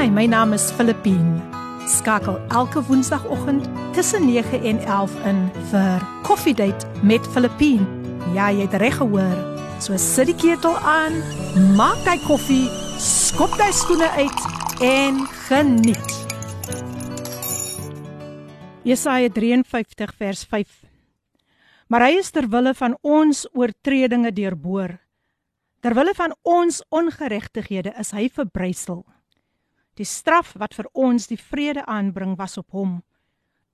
Hi, my naam is Filippine. Skakel elke woensdagoggend tussen 9 en 11 in vir Coffee Date met Filippine. Ja, jy het reg gehoor. So sit die ketel aan, maak jou koffie, skop jou skoene uit en geniet. Jesaja 53 vers 5. Maar hy is ter wille van ons oortredinge deurboor. Ter wille van ons ongeregtighede is hy verbrysel. Die straf wat vir ons die vrede aanbring was op hom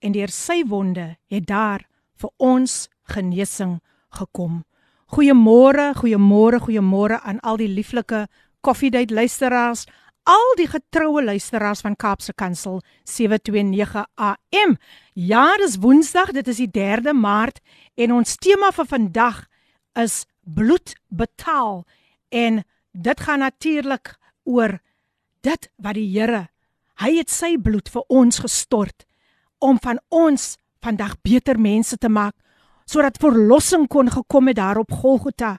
en deur sy wonde het daar vir ons genesing gekom. Goeiemôre, goeiemôre, goeiemôre aan al die lieflike koffiedייט luisteraars, al die getroue luisteraars van Kaapse Kansel 729 AM. Ja, dis Woensdag, dit is die 3de Maart en ons tema vir vandag is bloed betaal en dit gaan natuurlik oor dit wat die Here, hy het sy bloed vir ons gestort om van ons vandag beter mense te maak sodat verlossing kon gekom het daar op Golgotha.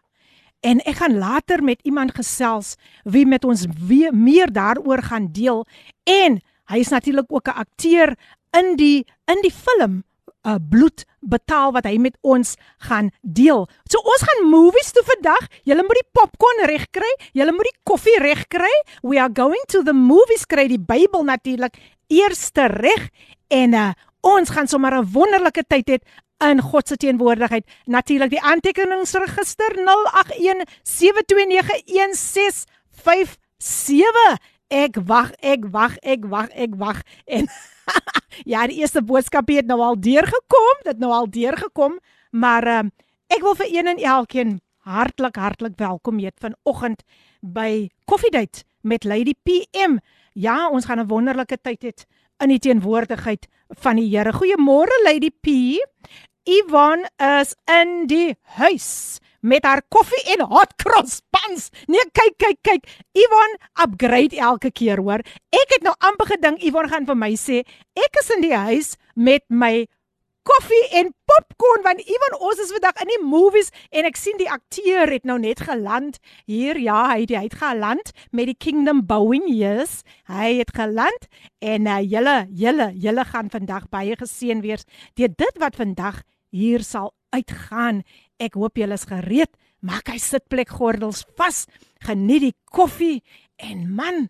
En ek gaan later met iemand gesels wie met ons weer meer daaroor gaan deel en hy is natuurlik ook 'n akteur in die in die film uh, bloed betaal wat hy met ons gaan deel. So ons gaan movies toe vandag. Julle moet die popcorn reg kry, julle moet die koffie reg kry. We are going to the movies kry die Bybel natuurlik eerste reg en uh, ons gaan sommer 'n wonderlike tyd hê in God se teenwoordigheid. Natuurlik die aantekeningsregister 0817291657. Ek wag, ek wag, ek wag, ek wag en ja, die eerste boodskap het nou al deurgekom, dit nou al deurgekom, maar uh, ek wil vir een en elkeen hartlik hartlik welkom heet vanoggend by Koffiedייט met Lady PM. Ja, ons gaan 'n wonderlike tyd hê in die teenwoordigheid van die Here. Goeiemôre Lady P. Ivan is in die huis met haar koffie en hot cross buns. Nee, kyk, kyk, kyk. Ivan upgrade elke keer, hoor. Ek het nou amper gedink Ivan gaan vir my sê, ek is in die huis met my koffie en popcorn want Ivan ons is vandag in die movies en ek sien die akteur het nou net geland hier ja hy het, hy het geland met die Kingdom Boeing yes hy het geland en uh, julle julle julle gaan vandag baie geseën wees deur dit wat vandag hier sal uitgaan Ek hoop julle is gereed. Maak hy sitplek gordels vas. Geniet die koffie en man,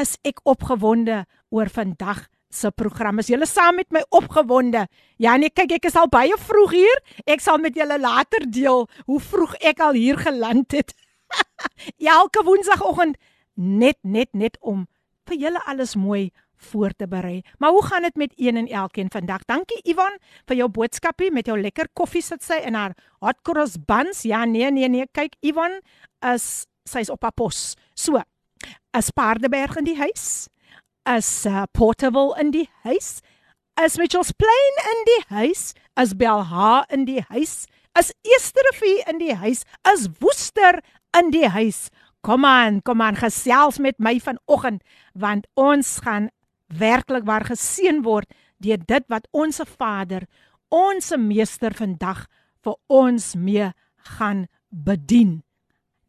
is ek opgewonde oor vandag se program. Is julle saam met my opgewonde? Ja nee, kyk ek is al baie vroeg hier. Ek sal met julle later deel hoe vroeg ek al hier geland het. Elke woensdagoggend net net net om vir julle alles mooi voor te berei. Maar hoe gaan dit met een en elkeen vandag? Dankie Ivan vir jou boodskapie met jou lekker koffie sit sy in haar hot cross buns. Ja, nee, nee, nee, kyk Ivan is sy's op haar pos. So, is Paardeberg in die huis? Is uh, Portable in die huis? Is Mitchells Plain in die huis? Is Belha in die huis? Is Esterefie in die huis? Is Woester in die huis? Kom aan, kom aan, gesels met my vanoggend want ons gaan werklik waar geseën word deur dit wat ons Vader, ons meester vandag vir ons mee gaan bedien.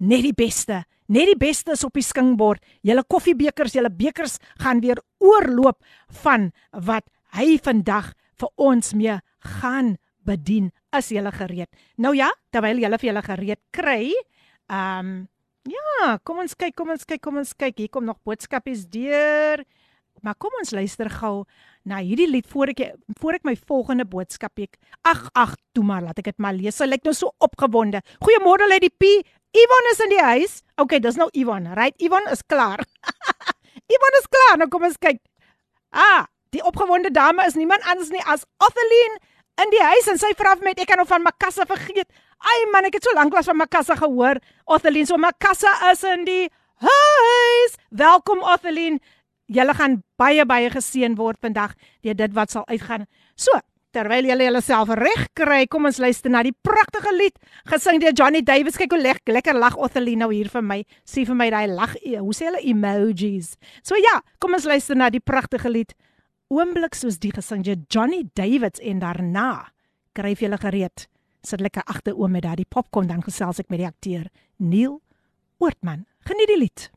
Net die beste, net die beste is op die skingbord. Julle koffiebekers, julle bekers gaan weer oorloop van wat hy vandag vir ons mee gaan bedien. Is julle gereed? Nou ja, terwyl julle vir julle gereed kry, ehm um, ja, kom ons kyk, kom ons kyk, kom ons kyk. Hier kom nog boodskapies deur. Maar kom ons luister gou na hierdie lied voor ek voor ek my volgende boodskap ek. Ag ag, toe maar laat ek dit maar lees. Sy lyk nou so opgewonde. Goeiemôre Lady P. Ivan is in die huis. OK, dis nou Ivan. Right, Ivan is klaar. Ivan is klaar. Nou kom ons kyk. Ah, die opgewonde dame is niemand anders nie as Otheline in die huis en sy vra vir my ek kan of van Makassa vergeet. Ai man, ek het so lank was van Makassa gehoor. Otheline, so Makassa is in die huis. Welkom Otheline julle gaan baie baie geseën word vandag deur dit wat sal uitgaan. So, terwyl julle julleself reg kry, kom ons luister na die pragtige lied gesing deur Johnny Davis. Kyk hoe lekker lekker lag Othelino hier vir my. Sien vir my daai lag. Hoe sê hulle emojis? So ja, kom ons luister na die pragtige lied. Oomblik soos die gesing deur Johnny Davis en daarna kryf julle gereed. Sit lekker agter oom met daai popcorn dan gesels ek met die akteur Neil Oortman. Geniet die lied.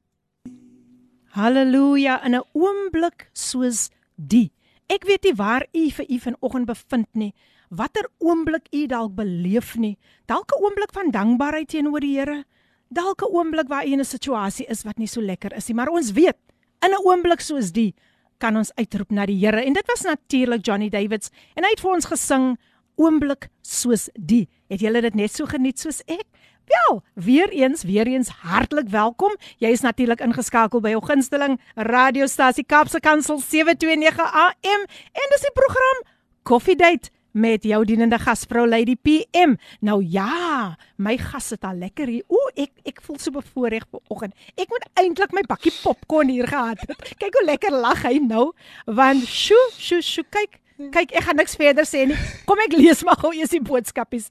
Halleluja in 'n oomblik soos die. Ek weet nie waar u vir u vanoggend bevind nie. Watter oomblik u dalk beleef nie. Dalk 'n oomblik van dankbaarheid teenoor die Here. Dalk 'n oomblik waar u in 'n situasie is wat nie so lekker is nie, maar ons weet in 'n oomblik soos die kan ons uitroep na die Here. En dit was natuurlik Johnny Davids en hy het vir ons gesing oomblik soos die. Het julle dit net so geniet soos ek? Wel, weer eens, weer eens hartlik welkom. Jy is natuurlik ingeskakel by jou gunsteling radiostasie Kapse Kansel 729 AM en dis die program Coffee Date met jou dienende gasvrou Lady PM. Nou ja, my gas sit al lekker hier. Ooh, ek ek voel so bevoorreg vanoggend. Ek moet eintlik my bakkie popcorn hier gehad het. Kyk hoe lekker lag hy nou. Want sjo, sjo, sjo, kyk Kyk, ek gaan niks verder sê nie. Kom ek lees maar gou eers die boodskapies.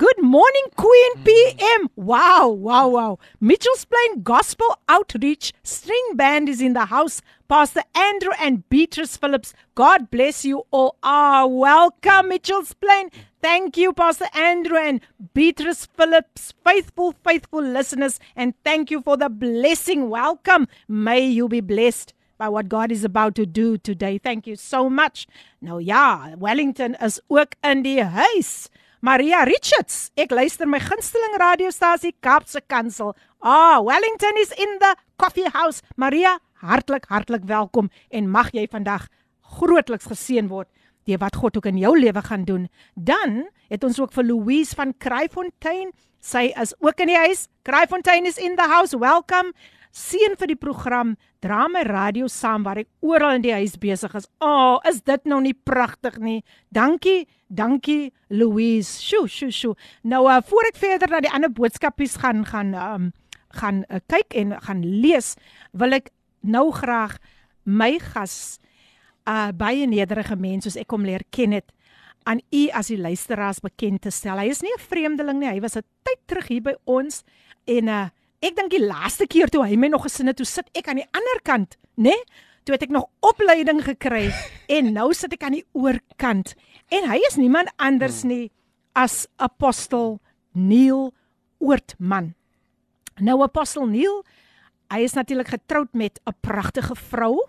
Good morning Queen PM. Wow, wow, wow. Mitchell's Plain Gospel Outreach String Band is in the house. Pastor Andrew and Beatrice Phillips. God bless you all. Ah, welcome Mitchell's Plain. Thank you Pastor Andrew and Beatrice Phillips, faithful faithful listeners and thank you for the blessing. Welcome. May you be blessed. By what God is about to do today. Thank you so much. Nou ja, Wellington is ook in die huis. Maria Richards, ek luister my gunsteling radiostasie Kaapse Kansel. Ah, oh, Wellington is in the coffee house. Maria, hartlik hartlik welkom en mag jy vandag grootliks geseën word deur wat God ook in jou lewe gaan doen. Dan het ons ook vir Louise van Kraaifontein. Sy is ook in die huis. Kraaifontein is in the house. Welcome seën vir die program dra my radio saam waar ek oral in die huis besig is. O, oh, is dit nou nie pragtig nie? Dankie, dankie Louise. Sjoe, sjoe, sjoe. Nou uh, voor ek verder na die ander boodskapies gaan gaan um, gaan uh, kyk en gaan lees, wil ek nou graag my gas uh, baie nederige mens soos ek hom leer ken het aan u as die luisteraars bekend te stel. Hy is nie 'n vreemdeling nie. Hy was 'n tyd terug hier by ons en uh, Ek dink die laaste keer toe hy my nog gesin het, toe sit ek aan die ander kant, né? Nee? Toe het ek nog opleiding gekry en nou sit ek aan die oorkant. En hy is niemand anders hmm. nie as apostel Neil Oortman. Nou apostel Neil, hy is natuurlik getroud met 'n pragtige vrou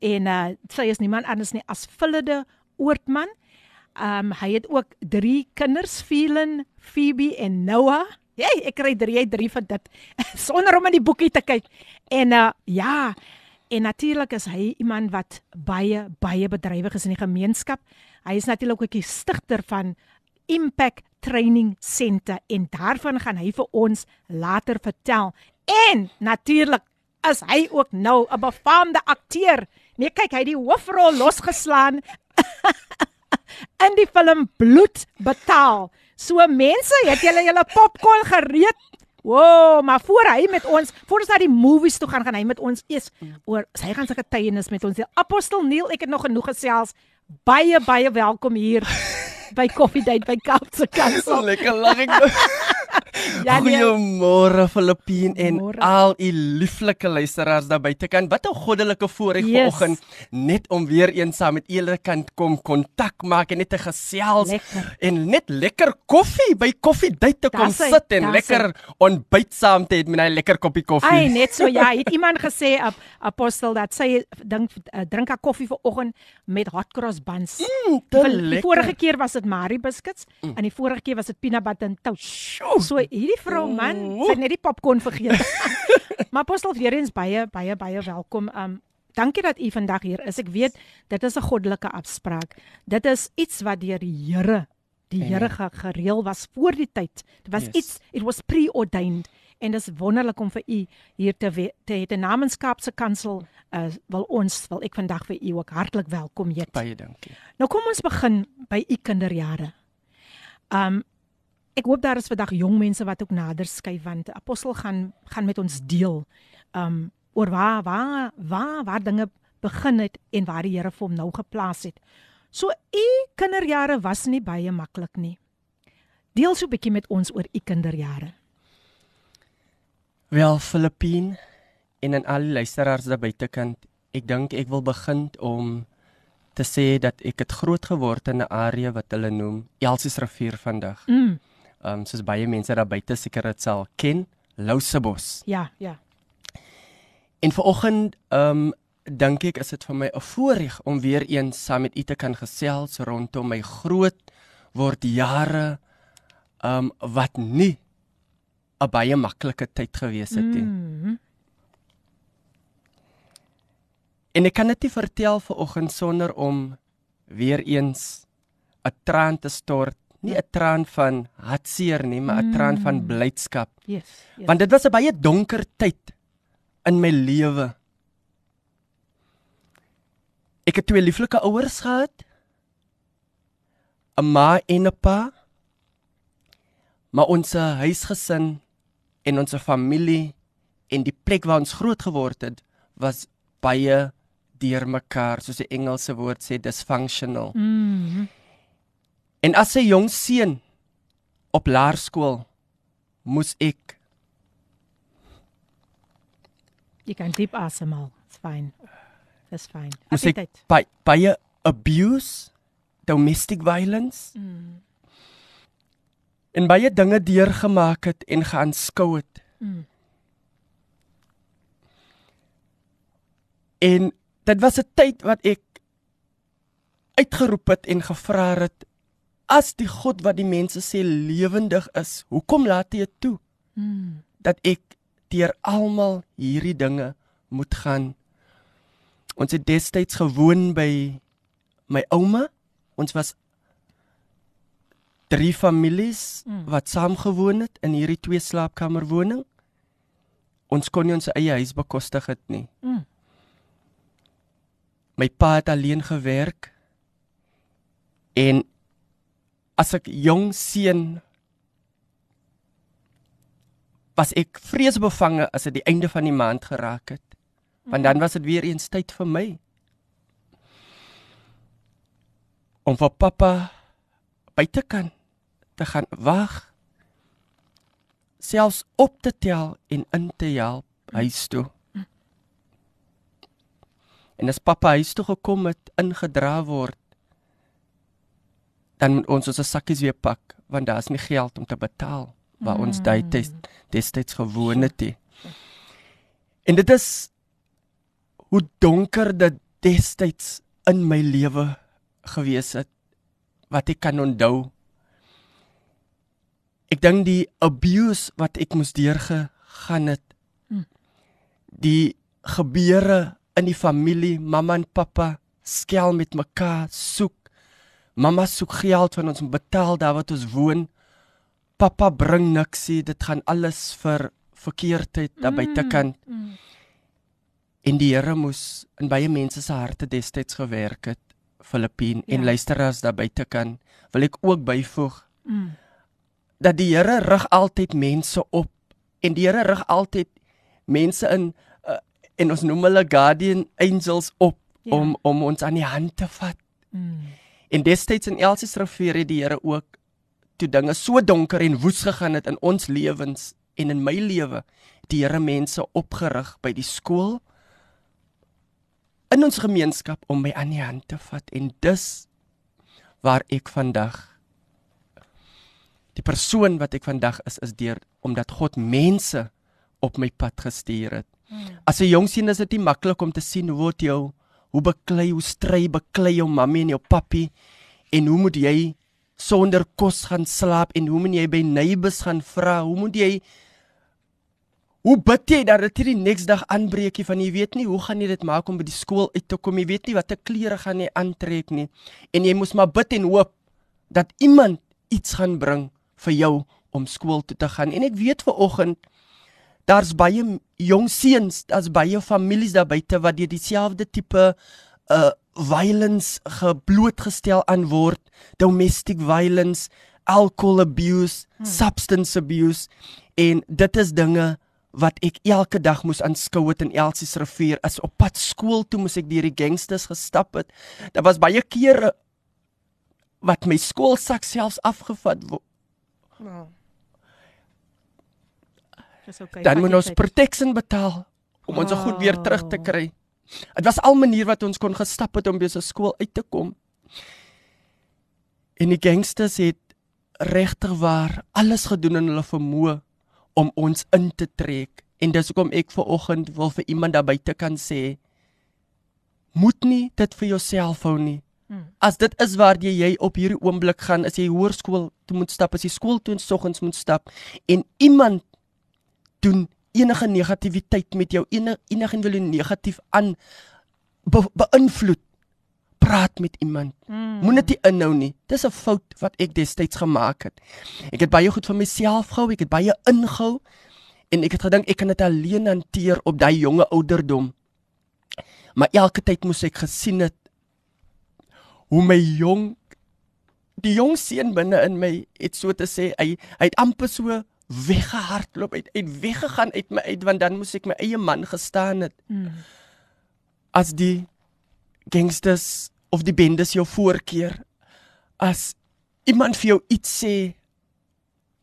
en uh sy is niemand anders nie as Philide Oortman. Um hy het ook 3 kinders, Phelan, Phoebe en Noah. Jy, ek kry 3 uit 3 van dit sonder om in die boekie te kyk. En uh ja, en natuurlik is hy iemand wat baie baie bedrywig is in die gemeenskap. Hy is natuurlik ook die stigter van Impact Training Center en daarvan gaan hy vir ons later vertel. En natuurlik is hy ook nou 'n befaamde akteur. Nee, kyk, hy het die hoofrol losgeslaan in die film Bloed betaal. So mense, het julle julle popcorn gereed? Woah, maar voor hy met ons, voor ons na die movies toe gaan, gaan hy met ons eers oor sy gaan sy getuienis met ons. Apostel Neil, ek het nog genoeg gesels. Baie baie welkom hier by Coffee Date by Kaapse Kansel. Lekker lag ek. Ja, nee. Goeiemôre Filippien en Morgen. al u lieflike luisteraars daar buite kan. Wat 'n goddelike voorreg yes. vanoggend net om weer eens saam met julle kan kom kontak maak en net te gesels lekker. en net lekker koffie by Coffee Date te kom sit en lekker ontbyt saam te hê met 'n lekker koppie koffie. Ai, net so ja, het iemand gesê op apostel dat sy dink uh, drink 'n koffie vanoggend met hot cross buns. Mm, die vorige keer was dit Marie biscuits mm. en die vorige keer was dit peanut butter and toast. So hierdie vrou man, sy het net die popcorn vergeet. maar apostel weer eens baie baie baie welkom. Um dankie dat u vandag hier is. Ek weet dit is 'n goddelike afspraak. Dit is iets wat deur die Here die Here gereël was voor die tyd. Dit was yes. iets it was preordained en dit is wonderlik om vir u hier te te hê. Die Namenskapse Kansel uh, wil ons wil ek vandag vir u ook hartlik welkom heet. Baie dankie. Nou kom ons begin by u kinderjare. Um ek hoop daar is vandag jong mense wat ook nader skuif want apostel gaan gaan met ons deel um oor waar waar waar waar dinge begin het en waar die Here vir hom nou geplaas het. So u kinderjare was nie baie maklik nie. Deel so 'n bietjie met ons oor u kinderjare. Wel, Filippin en aan al die luisteraars daar buitekant, ek dink ek wil begin om te sê dat ek het groot geword in 'n area wat hulle noem Elsies rivier vandag. Mm ehm um, soos baie mense daar buite seker dit sal ken, Lousebos. Ja, ja. En vanoggend ehm um, dink ek is dit vir my 'n voorreg om weer eens saam met u te kan gesels rondom my groot word jare ehm um, wat nie 'n baie maklike tyd gewees het nie. Mm -hmm. En ek kan dit nie vertel vir oggend sonder om weer eens 'n traan te stort, nie 'n traan van hartseer nie, maar 'n mm. traan van mm. blydskap. Yes, yes. Want dit was 'n baie donker tyd in my lewe. Ek het twee lieflike ouers gehad. 'n Ma en 'n pa. Maar ons huisgesin en ons familie en die plek waar ons groot geword het was baie deurmekaar soos die Engelse woord sê dysfunctional. Mm -hmm. En as 'n jong seun op laerskool moes ek Jy kan diep asemhaal. It's fine. That's fine. Moes ek by baie abuse, domestic violence. Mm. En baie dinge deurgemaak het en geaanskou het. Mm. En dit was 'n tyd wat ek uitgeroep het en gevra het as die God wat die mense sê lewendig is, hoekom laat hy dit toe? Mm. Dat ek deur almal hierdie dinge moet gaan. Ons het destyds gewoon by my ouma. Ons was drie families mm. wat saam gewoon het in hierdie twee slaapkamer woning. Ons kon nie ons eie huis bekostig het nie. Mm. My pa het alleen gewerk en as ek jong seun was ek vreesbevange as dit die einde van die maand geraak het. Want dan was dit weer eens tyd vir my om vir pappa buite kan te gaan wag selfs op te tel en in te help huis toe. En as pappa huis toe gekom het, ingedra word, dan moet ons ons sakkies weer pak want daar is nie geld om te betaal waar mm. ons destyds destyds gewoon het. Die. En dit is hoe donker dit destyds in my lewe gewees het wat ek kan onthou. Ek dink die abuse wat ek moes deurgegaan het. Mm. Die gebeure in die familie, mamma en pappa skel met mekaar, soek Mamma soek geld van ons om betaal daar wat ons woon. Pappa bring niks nie. Dit gaan alles vir verkeerdheid daar. Mm, mm. En die Here moes in baie mense se harte destyds gewerk het. Filippien ja. en luisteraars daar buitekant wil ek ook byvoeg. Mm. Dat die Here rig altyd mense op en die Here rig altyd mense in uh, en ons noem hulle guardian angels op ja. om om ons aan die hand te vat. Mm. En destyds in Elsie se rivier het die Here ook toe dinge so donker en woes gegaan het in ons lewens en in my lewe, die Here mense opgerig by die skool in ons gemeenskap om my aan die hand te vat en dus waar ek vandag die persoon wat ek vandag is is deur omdat God mense op my pad gestuur het. Hmm. As 'n jong seun is dit nie maklik om te sien hoe word jou hoe beklei hoe stry beklei jou mamma en jou papi en hoe moet jy sonder kos gaan slaap en hoe moet jy by neighbors gaan vra? Hoe moet jy hoe bid jy dat dit die next dag aanbreekie van jy weet nie hoe gaan jy dit maak om by die skool uit te kom? Jy weet nie watter klere gaan jy aantrek nie. En jy moet maar bid en hoop dat iemand iets gaan bring vir jou om skool toe te gaan. En ek weet ver oggend daar's baie jong seuns, daar's baie families daar buite wat deur dieselfde tipe uh violence geblootgestel aan word, domestic violence, alcohol abuse, hmm. substance abuse en dit is dinge wat ek elke dag moes aanskou het in Elsie se rivier as op pad skool toe moes ek deur die gangsters gestap het. Daar was baie kere wat my skoolsak selfs afgevat word. Wow. Dis okay. Dan moet ons protection betaal om ons oh. goed weer terug te kry. Dit was al manier wat ons kon gestap het om by se skool uit te kom. En die gangsters het regtig waar alles gedoen in hulle vermoë om ons in te trek En dis hoekom ek ver oggend wil vir iemand daar buite kan sê moet nie dit vir jouself hou nie. Hmm. As dit is waar jy op hierdie oomblik gaan, as jy hoërskool toe moet stap, as jy skool toe in soggens moet stap en iemand doen enige negativiteit met jou enige enige wil jy negatief aan be, beïnvloed praat met iemand. Mm. Moenie dit inhou nie. Dis 'n fout wat ek destyds gemaak het. Ek het baie goed vir myself gehou, ek het baie ingehou en ek het gedink ek kan dit alleen hanteer op daai jonge ouderdom. Maar elke tyd moes ek gesien het hoe my jong die jong seun binne in my het so te sê hy hy het amper so weggehardloop uit uit weggegaan uit my uit want dan moes ek my eie man gestaan het. Mm. As die gangsters of die bendes jou voorkeer as iemand vir jou iets sê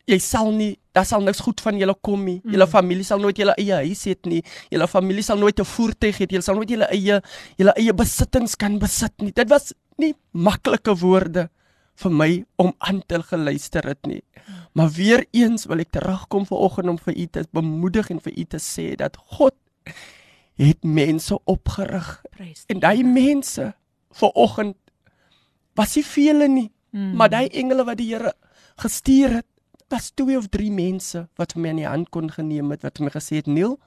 jy sal nie daar sal niks goed van julle kom nie. Julle mm. familie sal nooit julle eie huis hê nie. Julle familie sal nooit 'n voertuig hê. Julle sal nooit julle eie julle eie besittings kan besit nie. Dit was nie maklike woorde vir my om aan te geluister het nie. Maar weer eens wil ek terugkom vir oggend om vir u te bemoedig en vir u te sê dat God het mense opgerig. En daai mense vir oggend was nie vele nie, mm. maar daai engele wat die Here gestuur het, was twee of drie mense wat my in die hand kon geneem het wat my gesê het, "Neil,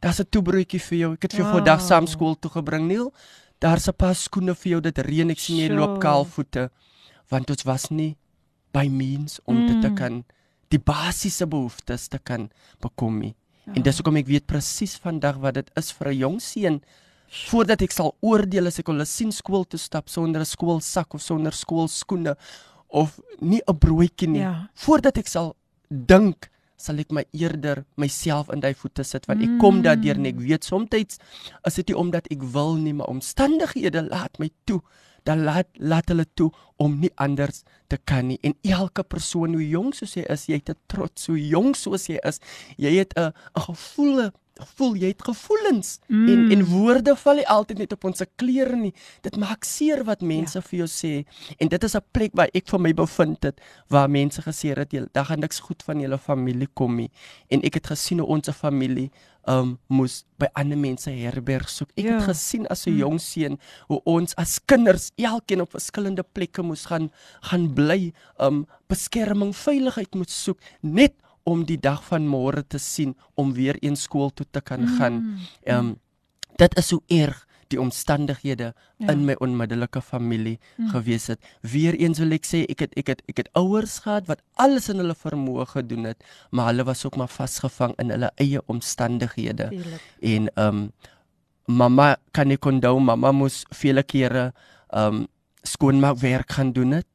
daar's 'n toebroodjie vir jou. Ek het vir jou wow. vandag saam skool toe gebring, Neil. Daar's 'n paar skoene vir jou. Dit reën, ek sien jy loop kaalvoete." Want dit was nie by means om mm. dit te mm. kan die basiese behoeftes te kan bekom nie. Ja. En dis hoekom ek weet presies vandag wat dit is vir 'n jong seun voordat ek sal oordeel as ek hulle sien skool toe stap sonder 'n skoolsak of sonder skoolskoene of nie 'n broodjie nie. Ja. Voordat ek sal dink sal ek my eerder myself in daai voete sit want ek kom daardeur en ek weet soms is dit nie omdat ek wil nie maar omstandighede laat my toe dan laat laat hulle toe om nie anders te kan nie. En elke persoon hoe jonk soos jy is jy het 'n trots. Hoe jonk soos jy is jy het 'n gevoel voel jy het gevoelens mm. en en woorde val nie altyd net op ons klere nie dit maak seer wat mense ja. vir jou sê en dit is 'n plek waar ek vir my bevind het waar mense gesê het jy daar gaan niks goed van julle familie kom nie en ek het gesien hoe ons familie um moes by ander mense herberg soek. Ek ja. het gesien as 'n mm. jong seun hoe ons as kinders elkeen op verskillende plekke moes gaan gaan bly, um beskerming, veiligheid moet soek net om die dag van môre te sien om weer een skool toe te kan mm. gaan. Um dit is so erg die omstandighede ja. in my onmiddellike familie hmm. gewees het. Weereens wil ek sê ek het ek het ek het ouers gehad wat alles in hulle vermoë gedoen het, maar hulle was ook maar vasgevang in hulle eie omstandighede. Tuurlijk. En ehm um, mamma kan ek onthou mamma moes vele kere ehm um, skoonmaak werk gaan doen het.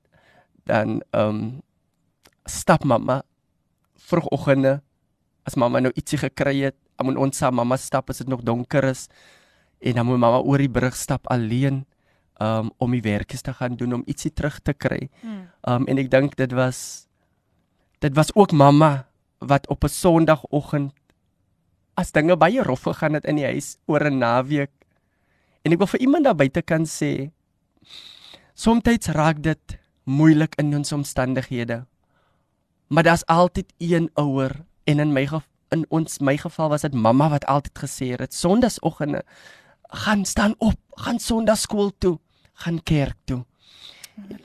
Dan ehm um, stap mamma vroegoggende as mamma nou ietsie gekry het, om ons saam mamma stap as dit nog donker is en dan moet mamma oor die brug stap alleen um, om die werkies te gaan doen om ietsie terug te kry. Hmm. Um en ek dink dit was dit was ook mamma wat op 'n Sondagoggend as dinge baie rof gegaan het in die huis oor 'n naweek. En ek wil vir iemand daar buite kan sê soms raak dit moeilik in ons omstandighede. Maar daar's altyd een ouer en in my in ons my geval was dit mamma wat altyd gesê het Sondagsoggende gaan staan op, gaan Sondagskool toe, gaan kerk toe.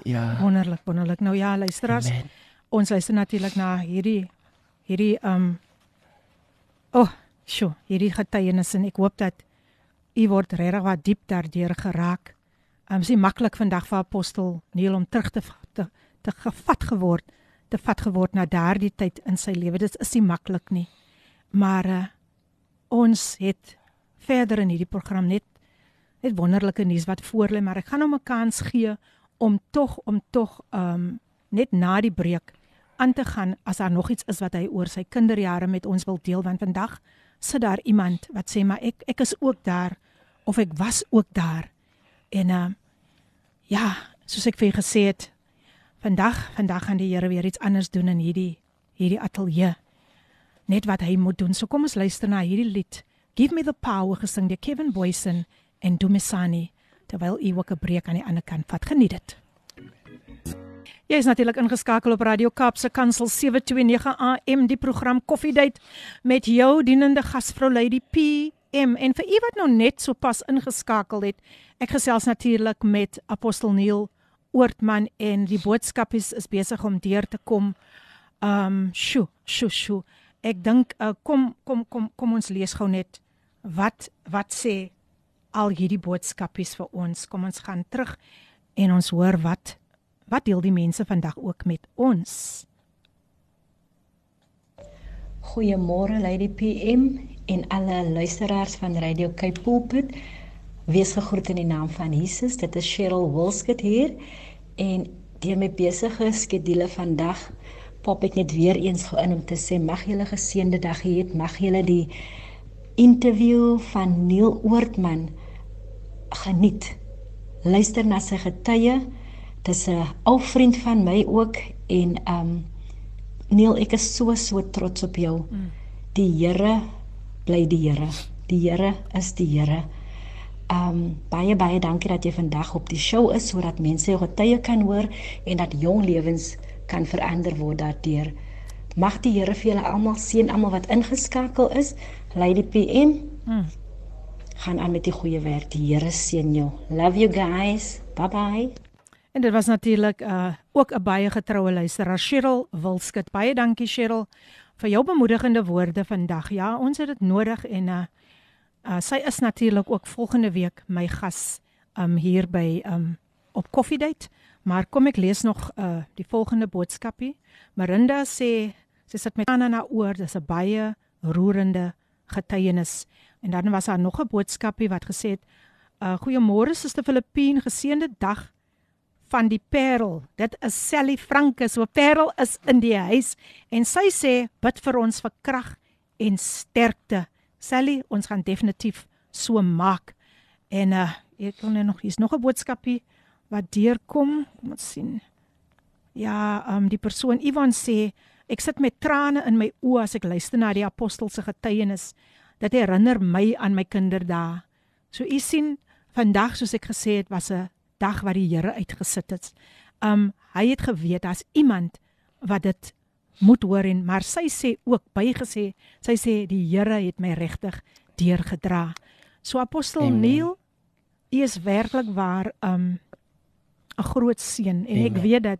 Ja. Wonderlik, wonderlik. Nou ja, luisteraars. Amen. Ons luister natuurlik na hierdie hierdie um Oh, sjo, hierdie getuienis en ek hoop dat u word regtig wat diep daardeur geraak. Um is nie maklik vandag vir apostel Neil om terug te te, te gevat geword, te vat geword na daardie tyd in sy lewe. Dit is nie maklik nie. Maar uh, ons het verder in hierdie program net net wonderlike nuus wat voor lê, maar ek gaan hom 'n kans gee om tog om tog um net na die breek aan te gaan as daar nog iets is wat hy oor sy kinderjare met ons wil deel want vandag sit daar iemand wat sê maar ek ek is ook daar of ek was ook daar en uh ja soos ek vir gesê het vandag vandag gaan die Here weer iets anders doen in hierdie hierdie ateljee net wat hy moet doen so kom ons luister na hierdie lied Give me the power gesing deur Kevin Boysen en Dumisani terwyl u ook 'n breek aan die ander kant vat. Geniet dit. Jy is natuurlik ingeskakel op Radio Kaapse Kansel 729 AM die program Koffiedייט met jou dienende gasvrou Lady PM en vir u wat nou net so pas ingeskakel het, ek gesels natuurlik met Apostel Neil Oortman en die boodskap is, is besig om deur te kom. Um sjo, sjo, sjo. Ek dink uh, kom kom kom kom ons lees gou net wat wat sê al hierdie boodskapies vir ons. Kom ons gaan terug en ons hoor wat wat deel die mense vandag ook met ons. Goeiemôre Lady PM en alle luisteraars van Radio Cape Pulpit. Wees gegroet in die naam van Jesus. Dit is Cheryl Wilskut hier en deur my besige skedule vandag pop ek net weer eens gou in om te sê mag julle geseënde dag hê. Mag julle die interview van Neil Oortman geniet. Luister na sy getuie. Dis 'n ou vriend van my ook en um Neil, ek is so so trots op jou. Mm. Die Here bly die Here. Die Here is die Here. Um baie baie dankie dat jy vandag op die show is sodat mense jou getuie kan hoor en dat jong lewens kan verander word daardeur. Mag die Here vir julle almal seën almal wat ingeskakel is. Lady PM. Mm gaan aan met die goeie werk. Die Here seën jou. Love you guys. Bye bye. En dit was natuurlik uh ook 'n baie getroue luisteraar, Cheryl Wilskut. Baie dankie Cheryl vir jou bemoedigende woorde vandag. Ja, ons het dit nodig en uh, uh sy is natuurlik ook volgende week my gas um hier by um op koffiedייט. Maar kom ek lees nog uh die volgende boodskapie. Marinda sê sy sit met Anna na oor, dis 'n baie roerende getuienis. En dan was daar nog 'n boodskapie wat gesê het: "Uh goeiemôre Suster Filippine, geseënde dag van die Parel. Dit is Sally Franke. So Parel is in die huis en sy sê bid vir ons vir krag en sterkte. Sally, ons gaan definitief so maak. En uh ek kon nog hier's nog 'n boodskapie wat deurkom. Kom ons sien. Ja, um die persoon Ivan sê ek sit met trane in my oë as ek luister na die apostel se getuienis dit herinner my aan my kinderdae. So u sien, vandag soos ek gesê het, was 'n dag wat die Here uitgesit het. Um hy het geweet daar's iemand wat dit moet hoor en maar sy sê ook bygesê, sy sê die Here het my regtig deurgedra. So apostel Amen. Neil, u is werklik waar um 'n groot seën en Amen. ek weet dat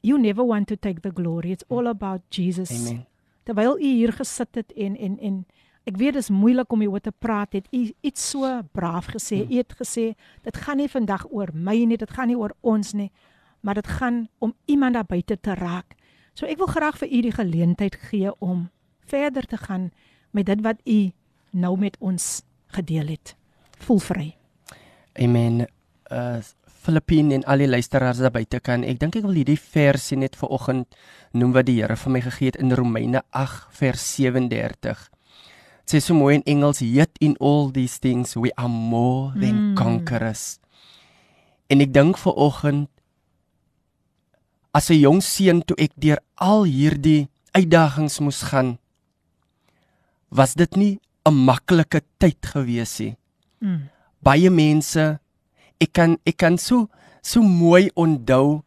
you never want to take the glory. It's all about Jesus. Amen. Terwyl u hier gesit het en en en Ek weet dit is moeilik om hieroor te praat. Het u iets so braaf gesê? Hmm. U het gesê dit gaan nie vandag oor my nie, dit gaan nie oor ons nie, maar dit gaan om iemand daar buite te raak. So ek wil graag vir u die geleentheid gee om verder te gaan met dit wat u nou met ons gedeel het. Voel vry. Amen. Uh Filippine en al die luisteraars daar buite kan. Ek dink ek wil hierdie versie net vir oggend noem wat die Here vir my gegee het in Romeine 8 vers 37 sê so mooi in Engels yet in all these things we are more than mm. conquerors. En ek dink vir oggend as 'n jong seun toe ek deur al hierdie uitdagings moes gaan was dit nie 'n maklike tyd gewees nie. Mm. Baie mense ek kan ek kan so so mooi onthou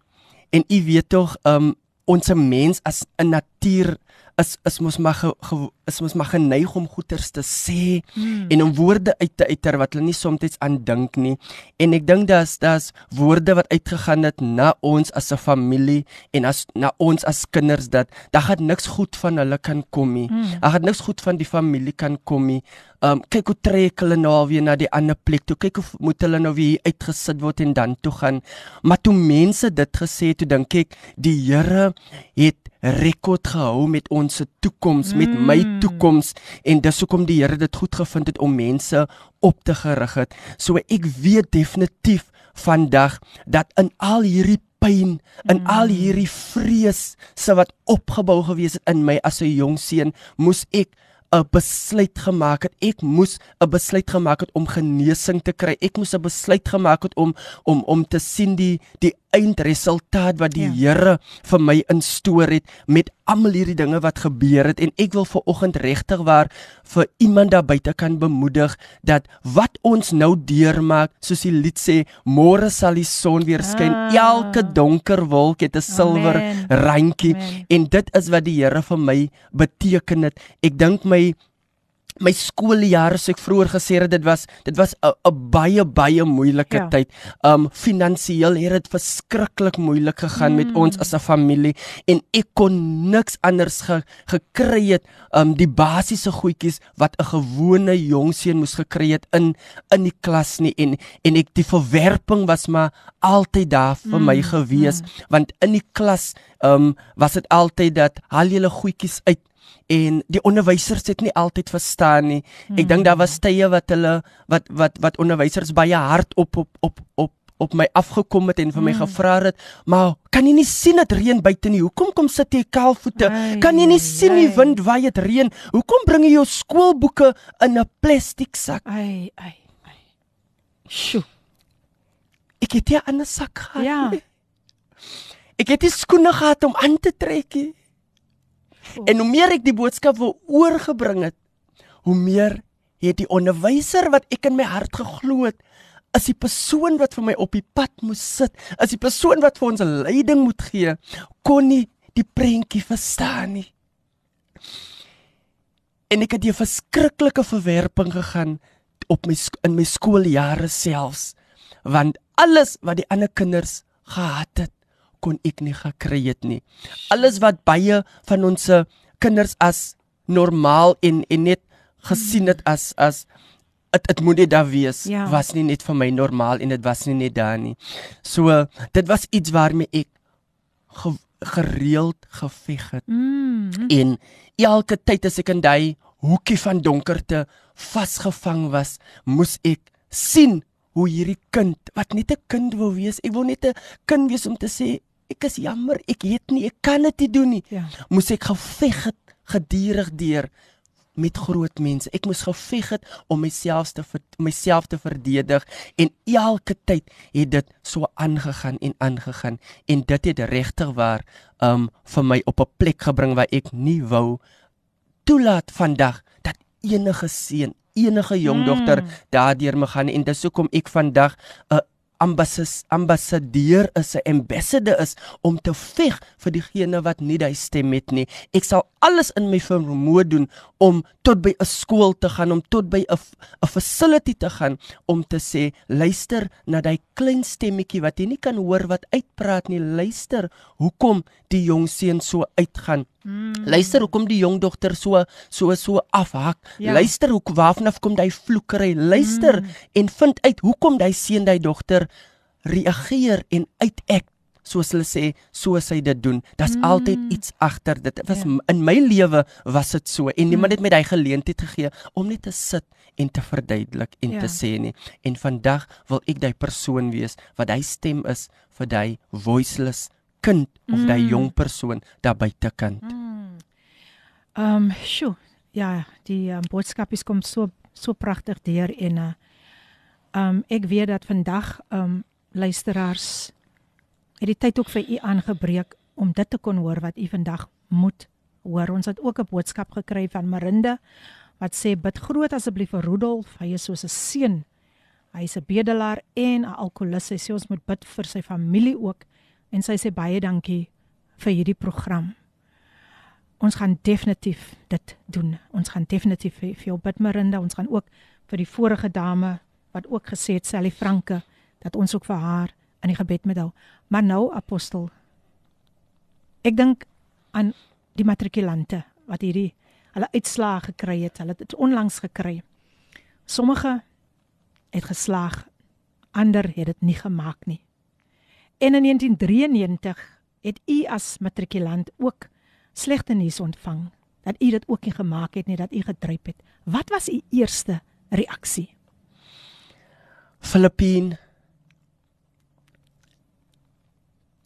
en u weet tog um ons mens as 'n natuur is is mos maar ge, ge, is mos maar geneig om goeters te sê hmm. en om woorde uit te uiter wat hulle nie soms aan dink nie en ek dink daar's daar's woorde wat uitgegaan het na ons as 'n familie en as na ons as kinders dat daar gaan niks goed van hulle kan kom nie. Hmm. Daar gaan niks goed van die familie kan kom nie. Um kyk hoe trek hulle nou alweer na die ander plek toe. Kyk hoe moet hulle nou weer uitgesit word en dan toe gaan. Maar toe mense dit gesê het, toe dink ek die Here het rekord gehou met ons toekoms, mm. met my mm. toekoms en dis hoekom die Here dit goed gevind het om mense op te gerig het. So ek weet definitief vandag dat in al hierdie pyn, in mm. al hierdie vrees se wat opgebou gewees het in my as 'n jong seun, moes ek 'n besluit gemaak het. Ek moes 'n besluit gemaak het om genesing te kry. Ek moes 'n besluit gemaak het om om om te sien die die eindresultaat wat die ja. Here vir my instoor het met almal hierdie dinge wat gebeur het. En ek wil ver oggend regtig waar vir iemand daar buite kan bemoedig dat wat ons nou deurmaak soos die lied sê môre sal die son weer skyn. Ah. elke donker wolk het 'n silwer randjie en dit is wat die Here vir my beteken het. Ek dink my my skooljare so ek vroeër gesê het dit was dit was 'n baie baie moeilike ja. tyd. Um finansiëel het dit verskriklik moeilik gegaan mm. met ons as 'n familie en ek kon niks anders ge, gekry het um die basiese goedjies wat 'n gewone jong seun moes gekry het in in die klas nie en en ek die verwerping was maar altyd daar vir mm. my gewees mm. want in die klas um was dit altyd dat haal julle goedjies uit en die onderwysers het nie altyd verstaan nie. Ek dink daar was tye wat hulle wat wat wat onderwysers baie hard op op op op op my afgekom het en vir my hmm. gevra het, maar kan jy nie sien dit reën buite nie? Hoekom kom sit jy kaalvoete? Kan jy nie sien die wind waai dit reën? Hoekom bring jy jou skoolboeke in 'n plastiek sak? Ai ai ai. Sjoe. Ek het 'n ander sak gehad. Ja. Ek het die skoene gehad om aan te trek. Nie. En hoe meer ek die boodskap wou oorgebring het, hoe meer het die onderwyser wat ek in my hart geglo het, as die persoon wat vir my op die pad moes sit, as die persoon wat vir ons leiding moet gee, kon nie die prentjie verstaan nie. En ek het 'n verskriklike verwerping gegaan op my in my skooljare selfs, want alles wat die ander kinders gehad het, kon ek nie gekry het nie. Alles wat baie van ons kinders as normaal en en net gesien het as as dit dit moet net daar wees ja. was nie net vir my normaal en dit was nie net daar nie. So dit was iets waarmee ek ge, gereeld geveg het. Mm. En elke tyd as ek in daai hoekie van donkerte vasgevang was, moes ek sien hoe hierdie kind wat net 'n kind wou wees, ek wou net 'n kind wees om te sê ek is jammer, ek het nie, ek kan dit nie doen nie. Ja. Moes ek geveg het gedurig deur met groot mense. Ek moes geveg het om myself te myself te verdedig en elke tyd het dit so aangegaan en aangegaan en dit het regtig waar um vir my op 'n plek gebring waar ek nie wou toelaat vandag dat enige seun enige jong dogter mm. daardeur me gaan en dis hoekom ek vandag 'n uh, ambassadeur is 'n ambassador is om te veg vir diegene wat nie daai stem het nie. Ek sal alles in my vermoë doen om tot by 'n skool te gaan, om tot by 'n 'n facility te gaan om te sê, luister na daai klein stemmetjie wat jy nie kan hoor wat uitpraat nie. Luister, hoekom die jong seun so uitgaan. Mm. Luister hoekom die jong dogter so so so afhak. Ja. Luister hoe waarvanaf kom daai vloekery. Luister mm. en vind uit hoekom daai seun daai dogter reageer en uitek soos hulle sê soos hy dit doen. Daar's mm. altyd iets agter dit. Was ja. in my lewe was dit so en niemand mm. het my daai geleentheid gegee om net te sit en te verduidelik en ja. te sê nie. En vandag wil ek daai persoon wees wat hy stem is vir daai voiceless kind of mm. daai jong persoon daar buite kant. Mm. Ehm, um, sjoe. Ja, die um, boodskap is kom so so pragtig deur en uh um ek weet dat vandag um luisteraars het die tyd ook vir u aangebreek om dit te kon hoor wat u vandag moet hoor. Ons het ook 'n boodskap gekry van Marinde wat sê bid groot asseblief vir Rudolf, hy is soos 'n seun. Hy's 'n bedelaar en 'n alkolikus. Sy sê ons moet bid vir sy familie ook en sy sê baie dankie vir hierdie program. Ons gaan definitief dit doen. Ons gaan definitief vir, vir jou bid Marinda. Ons gaan ook vir die vorige dame wat ook gesê het Sally Franke dat ons ook vir haar in die gebed met hou. Maar nou apostel ek dink aan die matrikulante wat hierdie hulle uitslae gekry het. Hulle het dit onlangs gekry. Sommige het geslaag, ander het dit nie gemaak nie. En in 1993 het u as matrikulant ook slegte nuus ontvang dat u dit ook nie gemaak het nie, dat u gedryp het. Wat was u eerste reaksie? Filippien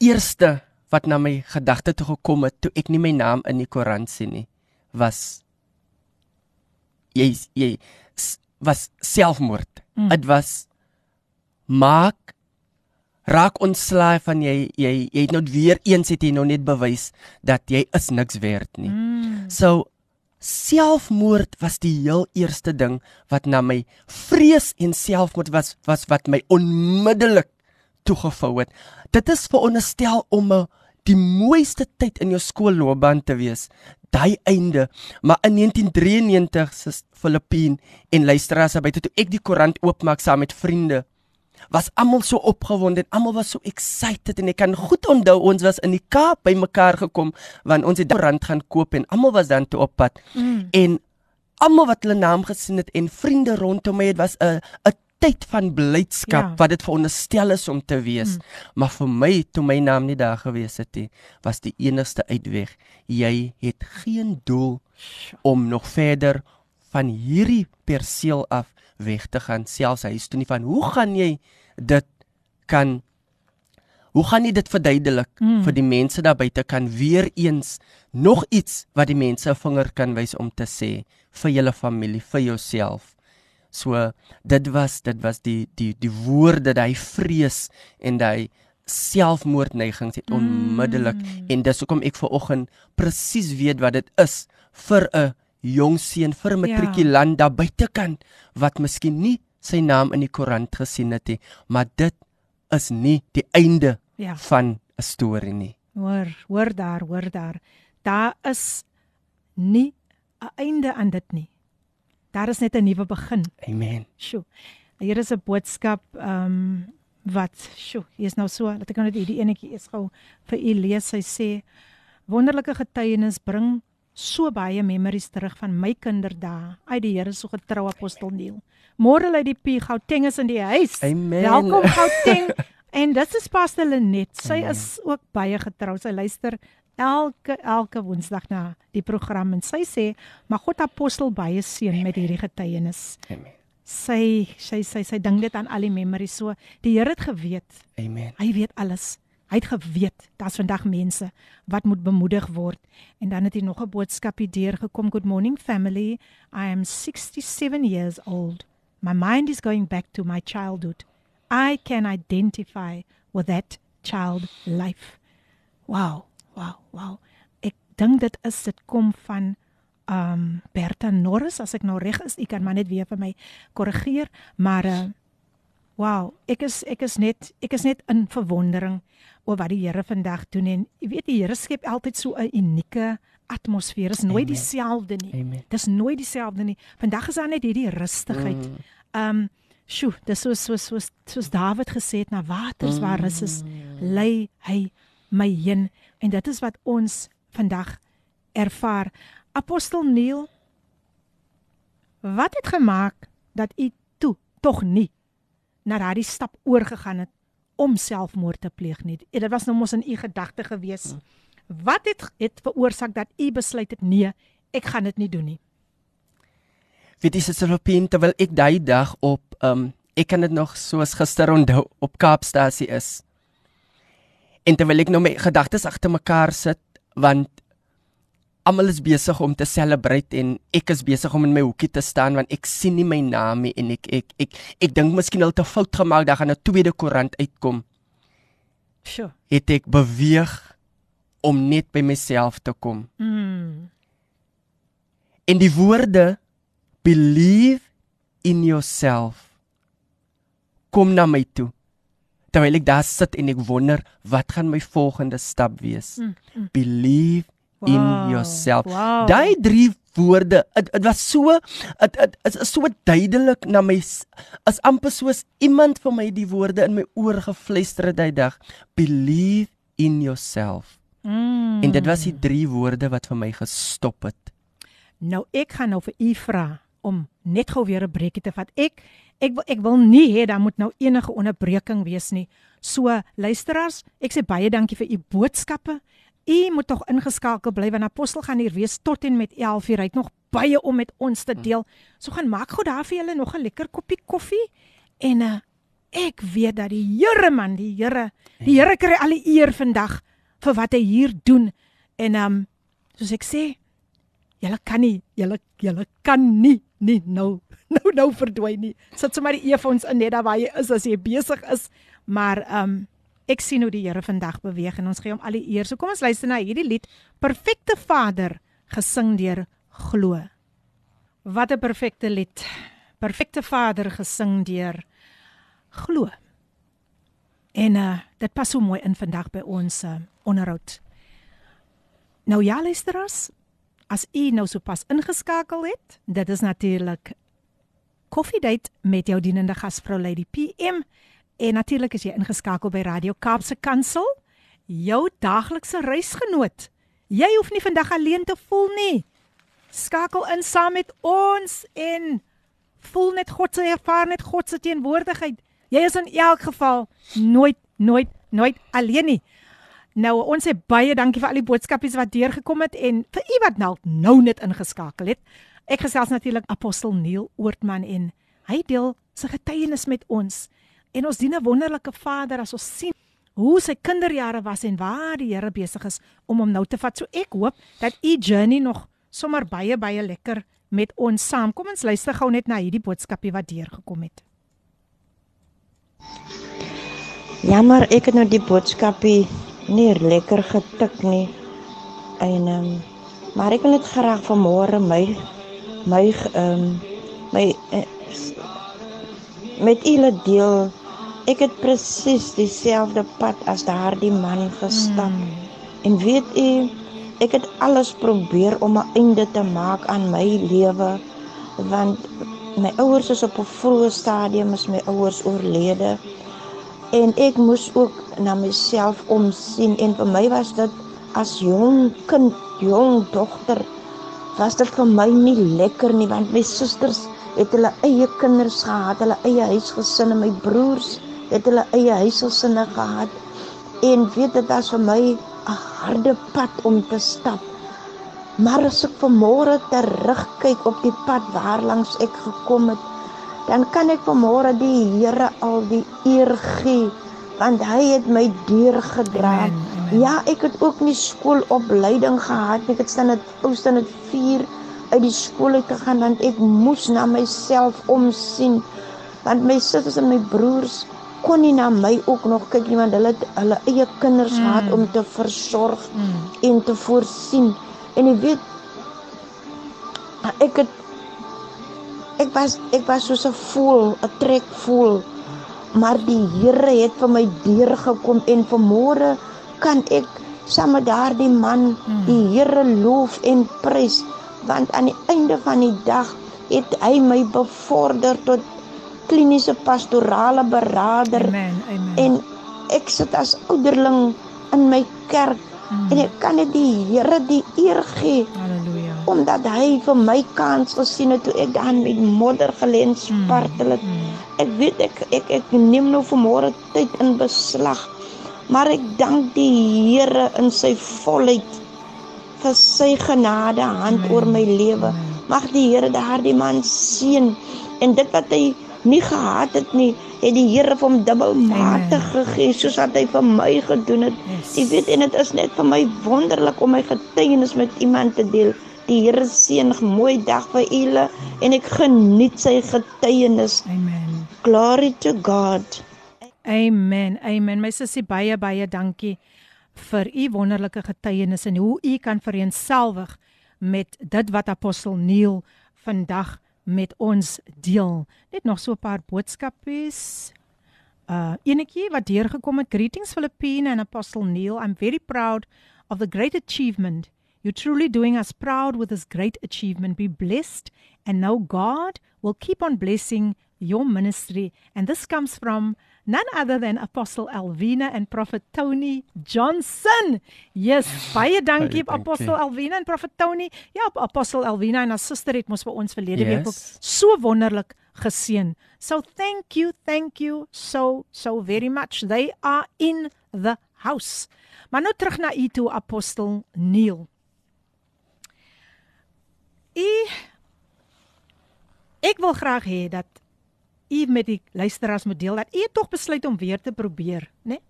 Eerste wat na my gedagte toe gekom het toe ek nie my naam in die koerant sien nie, was jy jy was selfmoord. Mm. Dit mm. was maak raak ontslae van jy jy jy het nou weer eens het jy nou net bewys dat jy is niks werd nie. Mm. So selfmoord was die heel eerste ding wat na my vrees en selfmoord was was wat my onmiddellik toegevou het. Dit is veronderstel om 'n die mooiste tyd in jou skoolloopbaan te wees. Daai einde, maar in 1993 se Filippien en luisteraars by toe ek die koerant oopmaak saam met vriende was almal so opgewonde en almal was so excited en ek kan goed onthou ons was in die Kaap by mekaar gekom want ons het rand gaan koop en almal was dan toe op pad mm. en almal wat hulle naam gesien het en vriende rondom my het was 'n 'n tyd van blydskap ja. wat dit veronderstel is om te wees mm. maar vir my toe my naam nie daar gewees het nie was die enigste uitweg jy het geen doel om nog verder van hierdie perseel af weg te gaan selfs huis toe nie van hoe gaan jy dit kan hoe gaan jy dit verduidelik mm. vir die mense daar buite kan weer eens nog iets wat die mense 'n vinger kan wys om te sê vir julle familie vir jouself so dit was dit was die die die woorde dat hy vrees en hy selfmoordneigings het onmiddellik mm. en dis hoekom ek ver oggend presies weet wat dit is vir 'n jong seun vir 'n matrikulant ja. daar buite kan wat miskien nie sy naam in die koerant gesien het nie, maar dit is nie die einde ja. van 'n storie nie. Hoor, hoor daar, hoor daar. Daar is nie 'n einde aan dit nie. Daar is net 'n nuwe begin. Amen. Sjoe. Hier is 'n boodskap ehm um, wat sjoe, hier is nou so, laat ek nou net hierdie enetjie eers gou vir u lees. Hy sê wonderlike getuienis bring so baie memories terug van my kinderdae uit die Here so getroue apostel Neil. Môre lê die P Gauteng is in die huis. Amen. Welkom Gauteng. en dit is Pastor Lenet. Sy Amen. is ook baie getrou. Sy luister elke elke woensdag na die program en sy sê, "Maar God apostel baie seën met hierdie getuienis." Amen. Sy sy sy sy dink dit aan al die memories so. Die Here het geweet. Amen. Hy weet alles. Hy het geweet daar's vandag mense wat moet bemoedig word. En dan het hy nog 'n boodskapie deurgekom. Good morning family. I am 67 years old. My mind is going back to my childhood. I can identify with that child life. Wow, wow, wow. Ek dink dit is dit kom van um Bertha Norris as ek nou reg is. U kan maar net weer vir my korrigeer, maar uh wow, ek is ek is net ek is net in verwondering oor wat die Here vandag doen en jy weet die Here skep altyd so 'n unieke atmosfeer. Dit is nooit dieselfde nie. Dit is nooit dieselfde nie. Vandag is daar net hierdie rustigheid. Mm. Um sjoe, dis so so so soos Dawid gesê het na waters waar rus is, mm. lei hy my heen en dit is wat ons vandag ervaar. Apostel Neil wat het gemaak dat u toe tog nie na daardie stap oorgegaan het om selfmoord te pleeg nie. En dit was nou mos in u gedagte gewees. Hmm. Wat het het veroorsaak dat u besluit het nee, ek gaan dit nie doen nie. Weet jy Filipine terwyl ek daai dag op um ek kan dit nog soos gister onthou op Kaapstasie is. En terwyl ek nou my gedagtes agter mekaar sit want almal is besig om te celebrate en ek is besig om in my hoekie te staan want ek sien nie my naam nie en ek ek ek ek, ek dink miskien hulle het 'n fout gemaak dat gaan 'n tweede koerant uitkom. Sjoe. Het ek beweeg om net by myself te kom. Mm. En die woorde believe in yourself kom na my toe. Terwyl ek daar sit en ek wonder wat gaan my volgende stap wees. Mm, mm. Believe wow, in yourself. Wow. Daai drie woorde, dit was so dit is so duidelik na my as amper soos iemand vir my die woorde in my oor gefluister het daai dag. Believe in yourself. Mm. En dit was die drie woorde wat vir my gestop het. Nou ek gaan nou vir u vra om net gou weer 'n breekie te vat. Ek ek wil ek wil nie hê daar moet nou enige onderbreking wees nie. So luisteraars, ek sê baie dankie vir u boodskappe. U moet tog ingeskakel bly want Apostel gaan hier wees tot en met 11:00. Hy het nog baie om met ons te deel. So gaan maak gou daar vir julle nog 'n lekker koppie koffie en uh, ek weet dat die Here man, die Here, die Here kry al die eer vandag vir wat hy hier doen. En ehm um, soos ek sê, julle kan nie, julle julle kan nie nie nou nou nou verdwyn nie. Sit sommer die eefons in net daar waar jy is as jy besig is. Maar ehm um, ek sien hoe die Here vandag beweeg en ons gee hom al die eer. So kom ons luister na hierdie lied Perfekte Vader gesing deur Glo. Wat 'n perfekte lied. Perfekte Vader gesing deur Glo. En uh dit pas so mooi in vandag by ons uh, onderhoud. Nou ja, luisteraars, as u nou sopas ingeskakel het, dit is natuurlik Koffiedייט met jou dienende gasvrou Lady PM en natuurlik is jy ingeskakel by Radio Kaapse Kansel, jou daglikse reisgenoot. Jy hoef nie vandag alleen te voel nie. Skakel in saam met ons en voel net God se ervaar net God se teenwoordigheid. Jy is in elk geval nooit nooit nooit alleen nie. Nou ons sê baie dankie vir al die boodskapies wat deurgekom het en vir u wat nou nou net ingeskakel het. Ek gesels natuurlik apostel Neil Oortman en hy deel sy getuienis met ons. En ons dien 'n wonderlike Vader as ons sien hoe sy kinderjare was en waar die Here besig is om hom nou te vat. So ek hoop dat u journey nog sommer baie baie lekker met ons saam. Kom ons luister gou net na hierdie boodskapie wat deurgekom het. Jammer, ek het nou die boodskapie nie lekker getik nie. En ehm um, maar ek wil net graag vanmôre my my ehm um, my uh, met julle deel. Ek het presies dieselfde pad as daardie man gestap. Mm. En weet u, ek het alles probeer om 'n einde te maak aan my lewe want my ouers is op 'n vroeë stadium is my ouers oorlede en ek moes ook na myself omsien en vir my was dit as jong kind, jong dogter was dit vir my nie lekker nie want my susters het hulle eie kinders gehad, hulle eie huisgesinne, my broers het hulle eie huisgesinne gehad en weet dit was vir my 'n harde pad om te stap. Maar as ek vanmôre terugkyk op die pad waarlangs ek gekom het, dan kan ek vanmôre die Here al die eer gee want hy het my deur gedra. Ja, ek het ook nie skoolopleiding gehad nie. Ek het staan dit oustan dit 4 uit die skool uit gegaan want ek moes na myself omsien. Want my susters en my broers kon nie na my ook nog kyk nie want hulle het hulle eie kinders mm. gehad om te versorg mm. en te voorsien. En jy weet ek het ek was ek was soos 'n voel, 'n trek voel. Maar die Here het vir my deur gekom en vanmôre kan ek saam met daardie man die Here loof en prys want aan die einde van die dag het hy my bevorder tot kliniese pastorale beraader. Amen. Amen. En ek sit as ouderling in my kerk mm. en ek kan dit die Here die eer gee. Halleluja omdat hy vir my kans gesien het toe ek dan met modder gelê en spartel het. Mm. Ek weet ek ek ek neem nou vanmôre tyd in beslag. Maar ek dank die Here in sy volheid vir sy genade hand oor my lewe. Mag die Here daardie man seën en dit wat hy nie gehad het nie, het die Here vir hom dubbelmatig gegee soos wat hy vir my gedoen het. Jy weet en dit is net vir my wonderlik om my getuienis met iemand te deel. Die Here seën 'n mooi dag vir julle en ek geniet sy getuienis. Amen. Glory to God. Amen. Amen. My sussie baie baie dankie vir u wonderlike getuienis en hoe u kan vereenselwig met dit wat apostel Neil vandag met ons deel. Net nog so 'n paar boodskapies. Uh enetjie wat deurgekom het. Greetings Philippine and Apostle Neil. I'm very proud of the great achievement You're truly doing us proud with this great achievement. Be blessed and know God will keep on blessing your ministry. And this comes from none other than Apostle Alvina and Prophet Tony Johnson. Yes, baie dankie baie Apostle Alvina en Prophet Tony. Ja, Apostle Alvina en haar suster het mos vir ons verlede yes. week ook so wonderlik geseën. So thank you, thank you so so very much. They are in the house. Maar nou terug na u toe Apostle Neil. U Ek wil graag hê dat u met die luisteraars moet deel dat u tog besluit om weer te probeer, né? Nee?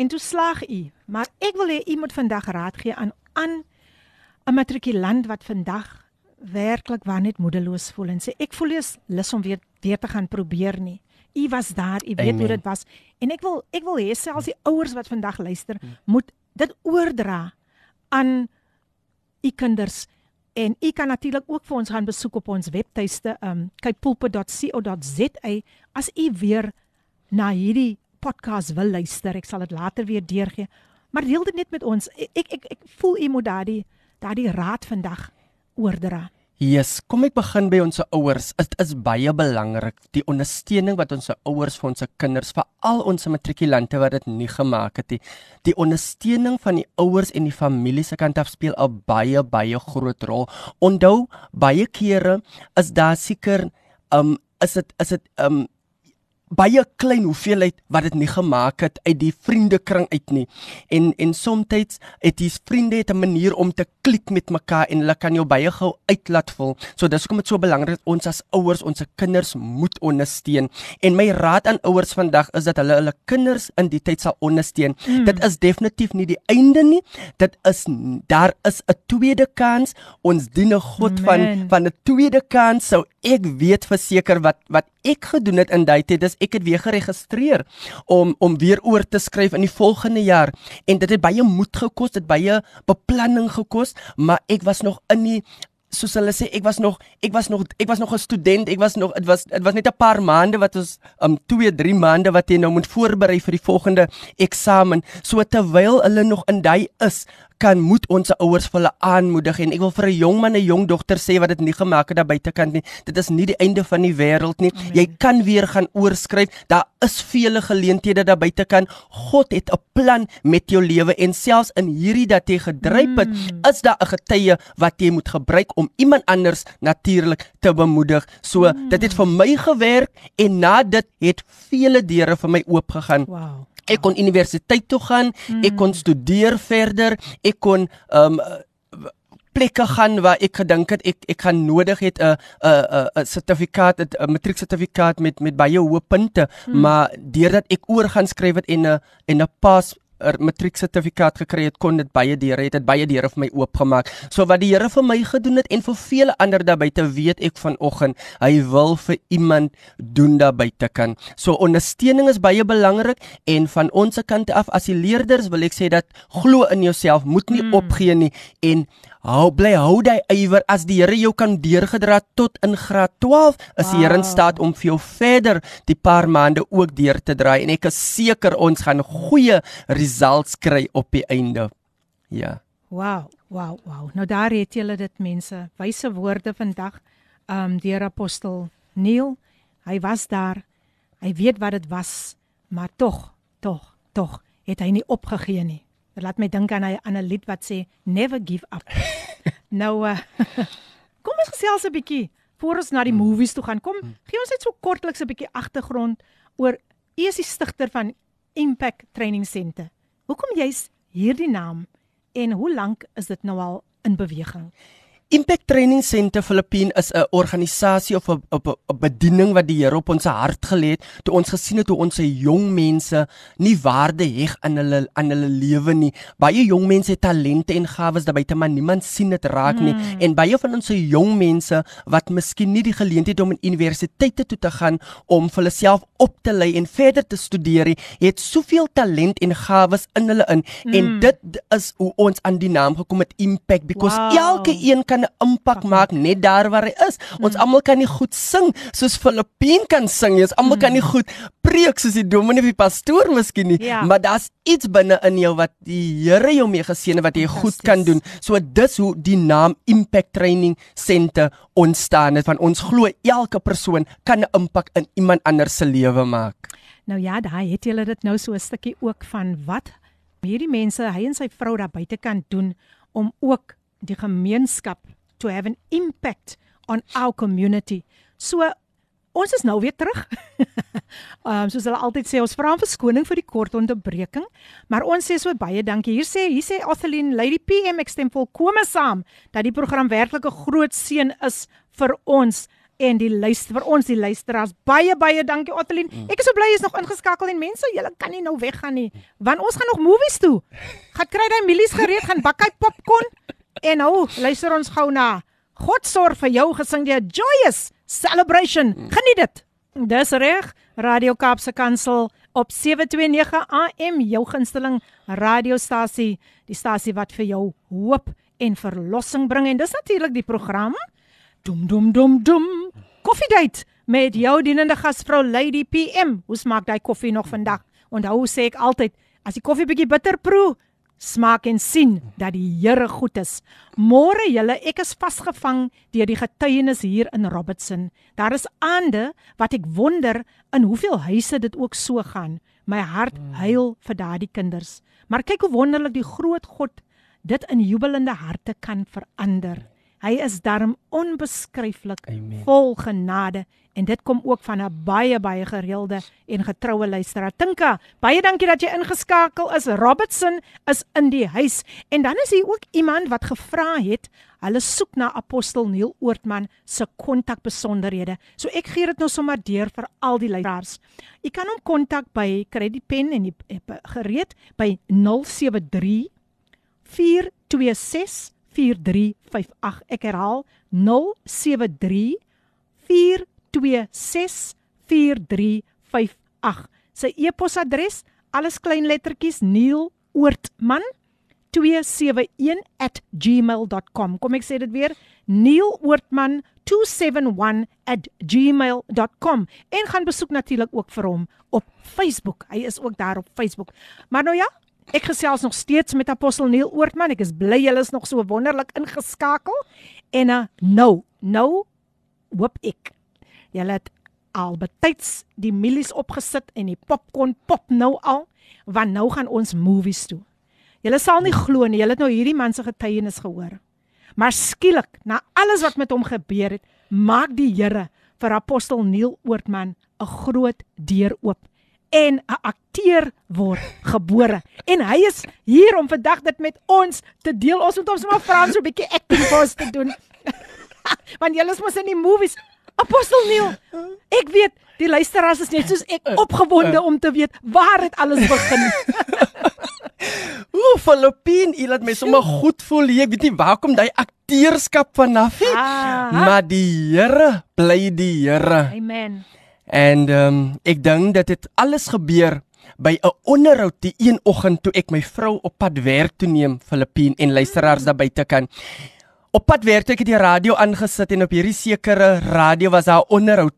En toe slaag u, maar ek wil hê u moet vandag raad gee aan aan 'n matrikulant wat vandag werklik waar net moedeloos voel en sê ek voel eens lus om weer weer te gaan probeer nie. U was daar, u weet Amen. hoe dit was. En ek wil ek wil hê selfs die ouers wat vandag luister, hmm. moet dit oordra aan u kinders. En u kan natuurlik ook vir ons gaan besoek op ons webtuiste um kypulpe.co.za as u weer na hierdie podcast wil luister. Ek sal dit later weer deurgee. Maar deel dit net met ons. Ek ek ek voel u moet daardie daardie raad vandag oordra. Yes, kom ek begin by ons ouers. Dit is baie belangrik die ondersteuning wat ons ouers vir ons kinders, veral ons matrikulante wat dit nie gemaak het nie. Die ondersteuning van die ouers en die familie se kant af speel 'n baie baie groot rol. Onthou, baie kere is daar seker um is dit is dit um baie klein hoeveelheid wat dit nie gemaak het uit die vriendekring uit nie. En en soms het die vriende het 'n manier om te klik met mekaar en hulle kan jou baie gou uitlaat voel. So dis hoekom dit so belangrik is ons as ouers ons kinders moet ondersteun. En my raad aan ouers vandag is dat hulle hulle kinders in die tyd sal ondersteun. Mm. Dit is definitief nie die einde nie. Dit is daar is 'n tweede kans. Ons dien 'n God Man. van van 'n tweede kans. So ek weet verseker wat wat ek gedoen het in daai tyd. Dis ek het weer geregistreer om om weer oor te skryf in die volgende jaar en dit het baie moed gekos, dit baie beplanning gekos, maar ek was nog in die soos hulle sê ek was nog ek was nog ek was nog 'n student ek was nog dit was dit was net 'n paar maande wat ons um 2 3 maande wat jy nou moet voorberei vir die volgende eksamen so terwyl hulle nog in daai is kan moet ons ouers vir hulle aanmoedig en ek wil vir 'n jong man en 'n jong dogter sê wat dit nie gemaak het daar buitekant nie. Dit is nie die einde van die wêreld nie. Amen. Jy kan weer gaan oorskryf. Daar is vele geleenthede daar buitekant. God het 'n plan met jou lewe en selfs in hierdie dat jy gedryf het, mm. is daar 'n getuie wat jy moet gebruik om iemand anders natuurlik te bemoedig. So mm. dit het vir my gewerk en na dit het vele deure vir my oopgegaan. Wow. Ek kon universiteit toe gaan, mm. ek kon studeer verder, ek kon um plekke gaan waar ek gedink het ek ek gaan nodig het 'n 'n 'n sertifikaat 'n matrieksertifikaat met met baie hoë punte hmm. maar deurdat ek oor gaan skryf het en 'n en 'n pas 'n matrieksertifikaat gekry het, kon dit baie deure het, dit baie deure vir my oopgemaak. So wat die Here vir my gedoen het en vir vele ander daar buite weet ek vanoggend, hy wil vir iemand doen daar buite kan. So ondersteuning is baie belangrik en van ons kant af as die leerders wil ek sê dat glo in jouself, moet nie mm. opgee nie en Hou bly hou jy ywer as die Here jou kan deurgedra tot in graad 12 is wow. die Here in staat om vir jou verder die paar maande ook deur te draai en ek is seker ons gaan goeie results kry op die einde. Ja. Wow, wow, wow. Nou daar het julle dit mense, wyse woorde vandag um deur apostel Neil. Hy was daar. Hy weet wat dit was, maar tog, tog, tog het hy nie opgegee nie. Dit laat my dink aan 'n aan 'n lied wat sê never give up. nou uh, kom ons gesels 'n bietjie voor ons na die hmm. movies toe gaan. Kom, hmm. gee ons net so kortliks 'n bietjie agtergrond oor u is die stigter van Impact Training Center. Hoekom jy's hierdie naam en hoe lank is dit nou al in beweging? Impact Training Center Filippine is 'n organisasie of 'n 'n bediening wat die Here op ons hart gelê het toe ons gesien het hoe ons se jong mense nie waarde heg aan hulle aan hulle lewe nie. Baie jong mense het talente en gawes daarbey te maar niemand sien dit raak nie. Hmm. En baie van ons se jong mense wat miskien nie die geleentheid het om in universiteite toe te gaan om vir hulle self op te lei en verder te studeer nie, het soveel talent en gawes in hulle in. Hmm. En dit is hoe ons aan die naam gekom het Impact because wow. elke een kan 'n impak maak net daar waar hy is. Ons hmm. almal kan nie goed sing soos Filippien kan sing nie. Ons almal hmm. kan nie goed preek soos die dominee of die pastoor miskien nie, ja. maar daar's iets binne in jou wat die Here jou mee geseën het wat jy goed kan doen. So dis hoe die naam Impact Training Center ontstaan het. Van ons glo elke persoon kan 'n impak in iemand anders se lewe maak. Nou ja, daai het julle dit nou so 'n stukkie ook van wat hierdie mense, hy en sy vrou daar buite kan doen om ook die gemeenskap to have an impact on our community. So ons is nou weer terug. Ehm um, soos hulle altyd sê, ons vra om verskoning vir die kort onderbreking, maar ons sê so baie dankie. Hier sê hier sê Otheline Lady PM ek stem volkome saam dat die program werklik 'n groot seën is vir ons en die luister vir ons die luisteraars baie baie dankie Otheline. Mm. Ek is so bly jy's nog ingeskakel en mense, julle kan nie nou weggaan nie. Want ons gaan nog movies toe. Gaan kry daai mielies gereed, gaan bak hy popcorn. En nou, luister ons gou na God sorg vir jou gesing deur Joyous Celebration. Geniet dit. Dis reg. Radio Kaapse Kansel op 729 AM jou gunsteling radiostasie, die stasie wat vir jou hoop en verlossing bring en dis natuurlik die program Dum dum dum dum. Koffiedייט met jou dienende gasvrou Lady PM. Hoe smaak daai koffie nog vandag? Onthou sê ek altyd, as die koffie bietjie bitter proe, smaak en sien dat die Here goed is. Môre julle, ek is vasgevang deur die getuienis hier in Robertson. Daar is aande wat ek wonder in hoeveel huise dit ook so gaan. My hart huil vir daardie kinders. Maar kyk hoe wonderlik die groot God dit in jubelende harte kan verander. Hy is darm onbeskryflik vol genade en dit kom ook van 'n baie baie gereelde en getroue luisteraar. Tinka, baie dankie dat jy ingeskakel is. Robertson is in die huis en dan is hier ook iemand wat gevra het. Hulle soek na apostel Neil Oortman se kontakbesonderhede. So ek gee dit nou sommer deur vir al die luisteraars. U kan hom kontak by Credit Pen en die gereed by 073 426 4358. Ek herhaal 073 426 4358. Sy e-posadres, alles klein lettertjies Neil Oortman 271@gmail.com. Kom ek sê dit weer, Neil Oortman 271@gmail.com. En gaan besoek natuurlik ook vir hom op Facebook. Hy is ook daar op Facebook. Maar nou ja, Ek gesels nog steeds met apostel Neil Oortman. Ek is bly julle is nog so wonderlik ingeskakel. En uh, nou, nou hoop ek julle het al betyds die mielies opgesit en die popcorn pop nou al, want nou gaan ons movies toe. Julle sal nie glo nie, julle het nou hierdie man se getuienis gehoor. Maar skielik, na alles wat met hom gebeur het, maak die Here vir apostel Neil Oortman 'n groot deur oop en 'n akteur word gebore. En hy is hier om vandag dit met ons te deel. Ons moet hom sommer vra om so 'n bietjie acting vir ons te doen. Want julle is mos in die movies. Apostel Neil, ek weet die luisteraars is net soos ek opgewonde om te weet waar het alles begin. Ooh, Filippin, jy laat my sommer goed voel. Ek weet nie waar kom daai akteurskap vanaf nie. Ah, maar die Here bly die Here. Amen. En ehm um, ek dink dat dit alles gebeur by 'n onderhoud die een oggend toe ek my vrou op pad werk toe neem Filippien en luisteraars daar buite kan. Op pad werk ek het die radio aangesit en op hierdie sekere radio was daar onderhoud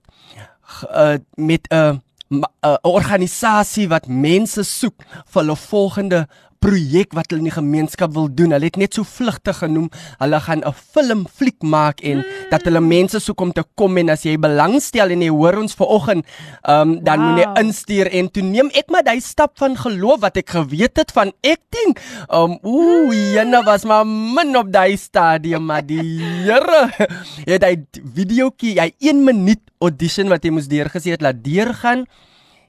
uh, met 'n 'n organisasie wat mense soek vir hulle volgende projek wat hulle in die gemeenskap wil doen. Hulle het net so vlugtig genoem, hulle gaan 'n film fliek maak en mm. dat hulle mense soek om te kom en as jy belangstel en jy hoor ons vanoggend, ehm um, dan wow. moet jy instuur en toe neem ek maar daai stap van geloof wat ek geweet het van acting. Ehm um, ooh. Jenna was maar min op daai stadium, maar die Here het hy videoetjie, hy 1 minuut audition wat jy moes deurgesit het, laat deurgaan.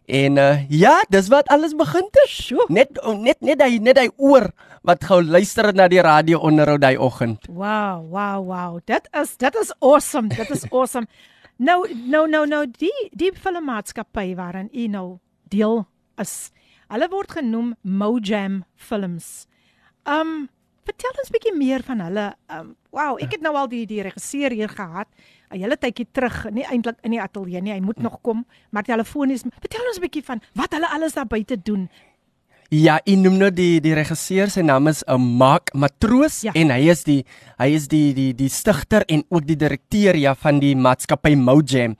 En uh, ja, dis wat alles begin het. Sjoe. Net net net hy net hy oor wat gou luister na die radio onderhou daai oggend. Wow, wow, wow. Dit is dit is awesome. Dit is awesome. nou nou nou nou die die filmmaatskappy waarin u nou deel is. Hulle word genoem Mojam Films. Um vertel ons 'n bietjie meer van hulle. Um wow, ek het nou al die die regisseur hier gehad. 'n hele tydjie terug, nie eintlik in die ateljee nie. Hy moet nog kom, maar telefonies. Vertel ons 'n bietjie van wat hulle alles daar buite doen. Ja, ek noem nou die die regisseur, sy naam is 'n uh, Mark Matroos ja. en hy is die hy is die die die stigter en ook die direkteur ja van die maatskappy Mojam.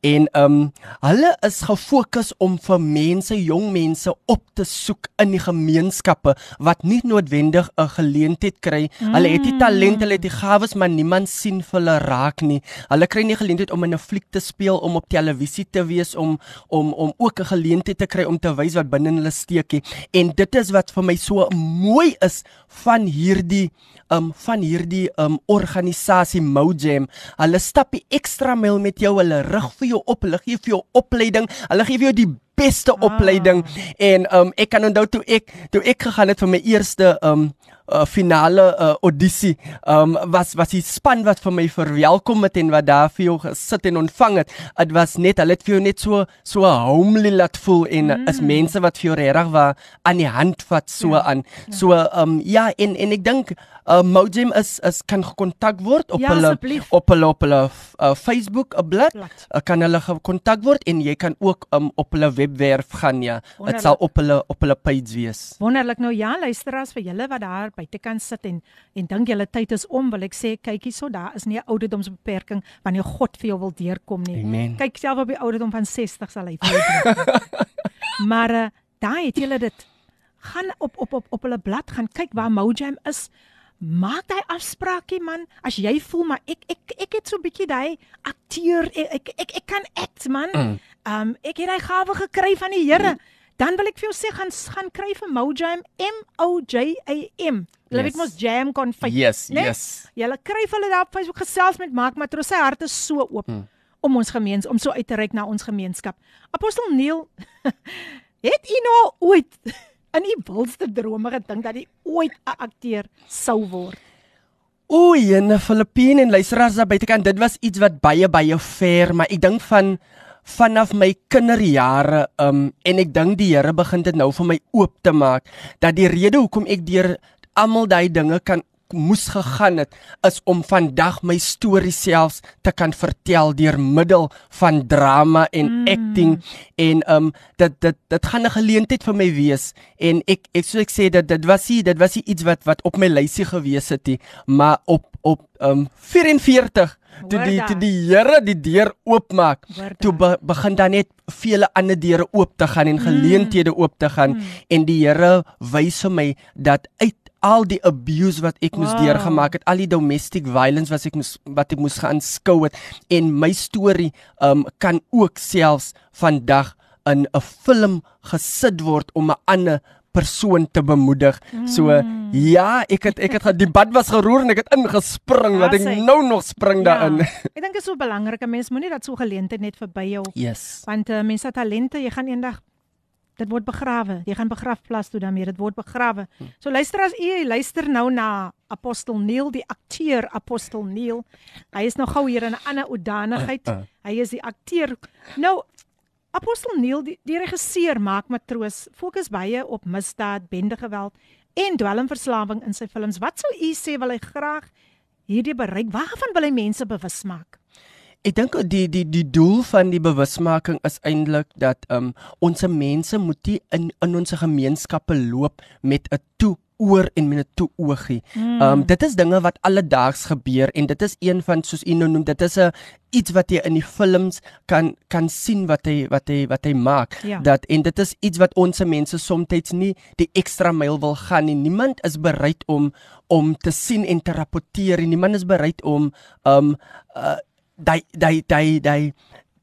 En ehm um, hulle is gefokus om vir mense, jong mense op te soek in die gemeenskappe wat nie noodwendig 'n geleentheid kry. Mm. Hulle het die mm. talent, hulle het die gawes, maar niemand sien vir hulle raak nie. Hulle kry nie geleentheid om in 'n fliek te speel, om op televisie te wees, om om om ook 'n geleentheid te kry om te wys wat binne hulle steekie. En dit is wat vir my so mooi is van hierdie um van hierdie um organisasie Mojam. Hulle stap die ekstra myl met jou, hulle rig vir jou op, hulle gee vir jou opleiding, hulle gee vir jou die beste ah. opleiding en um ek kan onthou toe ek toe ek gegaan het vir my eerste um uh, finale uh, audisie um was was die span wat vir my verwelkom het en wat daar vir jou gesit en ontvang het dit was net hulle het vir jou net so so homely laat voel en mm. is mense wat vir jou regtig waar aan die hand vat so ja. aan ja. so um ja en en ek dink uh, Mojem is is kan gekontak word op ja, hulle asseblief. op hulle op hulle uh, Facebook 'n blad uh, kan hulle gekontak word en jy kan ook um, op hulle webwerf gaan ja. Dit sal op hulle op hulle page wees. Wonderlik. Nou ja luisteraars vir julle wat daar buitekant sit en en dink julle tyd is om wil ek sê kyk hierso daar is nie 'n ouderdomsbeperking wanneer God vir jou wil deurkom nie. Amen. kyk self op die ouderdom van 60 sal hy vir jou deurkom. Maar uh, daai het julle dit. Gaan op op op op hulle blad gaan kyk waar Mojam is maak daai afspraakie man as jy voel maar ek ek ek het so 'n bietjie daai akteur ek, ek ek ek kan act man. Mm. Um ek het daai gawe gekry van die Here. Mm. Dan wil ek vir jou sê gaan gaan kry vir Mojam M O J A M. Hulle weet mos jam konfyt. Yes, nee? yes. Jy kry hulle daar op Facebook gesels met Mark Matros. Sy hart is so oop mm. om ons gemeens om so uit te reik na ons gemeenskap. Apostel Neil het u nou ooit in u wildste drome gedink dat hy ooit 'n akteur sou word? O, in die Filippine en luisteraars daar buitekant, dit was iets wat baie baie ver, maar ek dink van vanaf my kinderjare um en ek dink die Here begin dit nou vir my oop te maak dat die rede hoekom ek deur almal daai dinge kan moes gegaan het is om vandag my storie selfs te kan vertel deur middel van drama en mm. acting en um dit dit dit gaan 'n geleentheid vir my wees en ek ek sou ek sê dat dit was ie dit was ie iets wat wat op my lysie gewees het nie maar op op um 44 toe die toe die Here die deur oopmaak toe be, begin dan net vele ander deure oop te gaan en geleenthede mm. oop te gaan mm. en die Here wys vir my dat uit al die abuse wat ek wow. moes deurgemaak het, al die domestic violence wat ek moes wat ek moes aanskou het en my storie um kan ook selfs vandag in 'n film gesit word om 'n ander persoon te bemoedig. So mm. ja, ek het ek het die bad was geroer en ek het ingespring wat ek nou nog spring ja. daarin. Ek dink dit is so belangrik. 'n Mens moenie dat so geleentheid net verby jou. Yes. Want uh, mense het talente, jy gaan eendag dit word begrawe. Jy gaan begrafplaas toe daarmee, dit word begrawe. Hm. So luister as u luister nou na Apostel Neil, die akteur Apostel Neil. Hy is nog gou hier in 'n ander oordanigheid. Uh, uh. Hy is die akteur. Nou Apostel Neil, die, die regisseur maak matroos, fokus baie op misdaad, bendegeweld en dwelmverslawing in sy films. Wat sou u sê wil hy graag hierdie bereik? Waarvan wil hy mense bewus maak? Ek dink die die die doel van die bewusmaking is eintlik dat um ons mense moet nie in in ons gemeenskappe loop met 'n toe oor en met 'n toe oogie. Mm. Um dit is dinge wat alledaags gebeur en dit is een van soos u nou noem dit is 'n iets wat jy in die films kan kan sien wat hy wat hy wat hy maak. Ja. Dat en dit is iets wat ons mense soms nie die ekstra myl wil gaan nie. Niemand is bereid om om te sien en te rapporteer en niemand is bereid om um uh, daai daai daai daai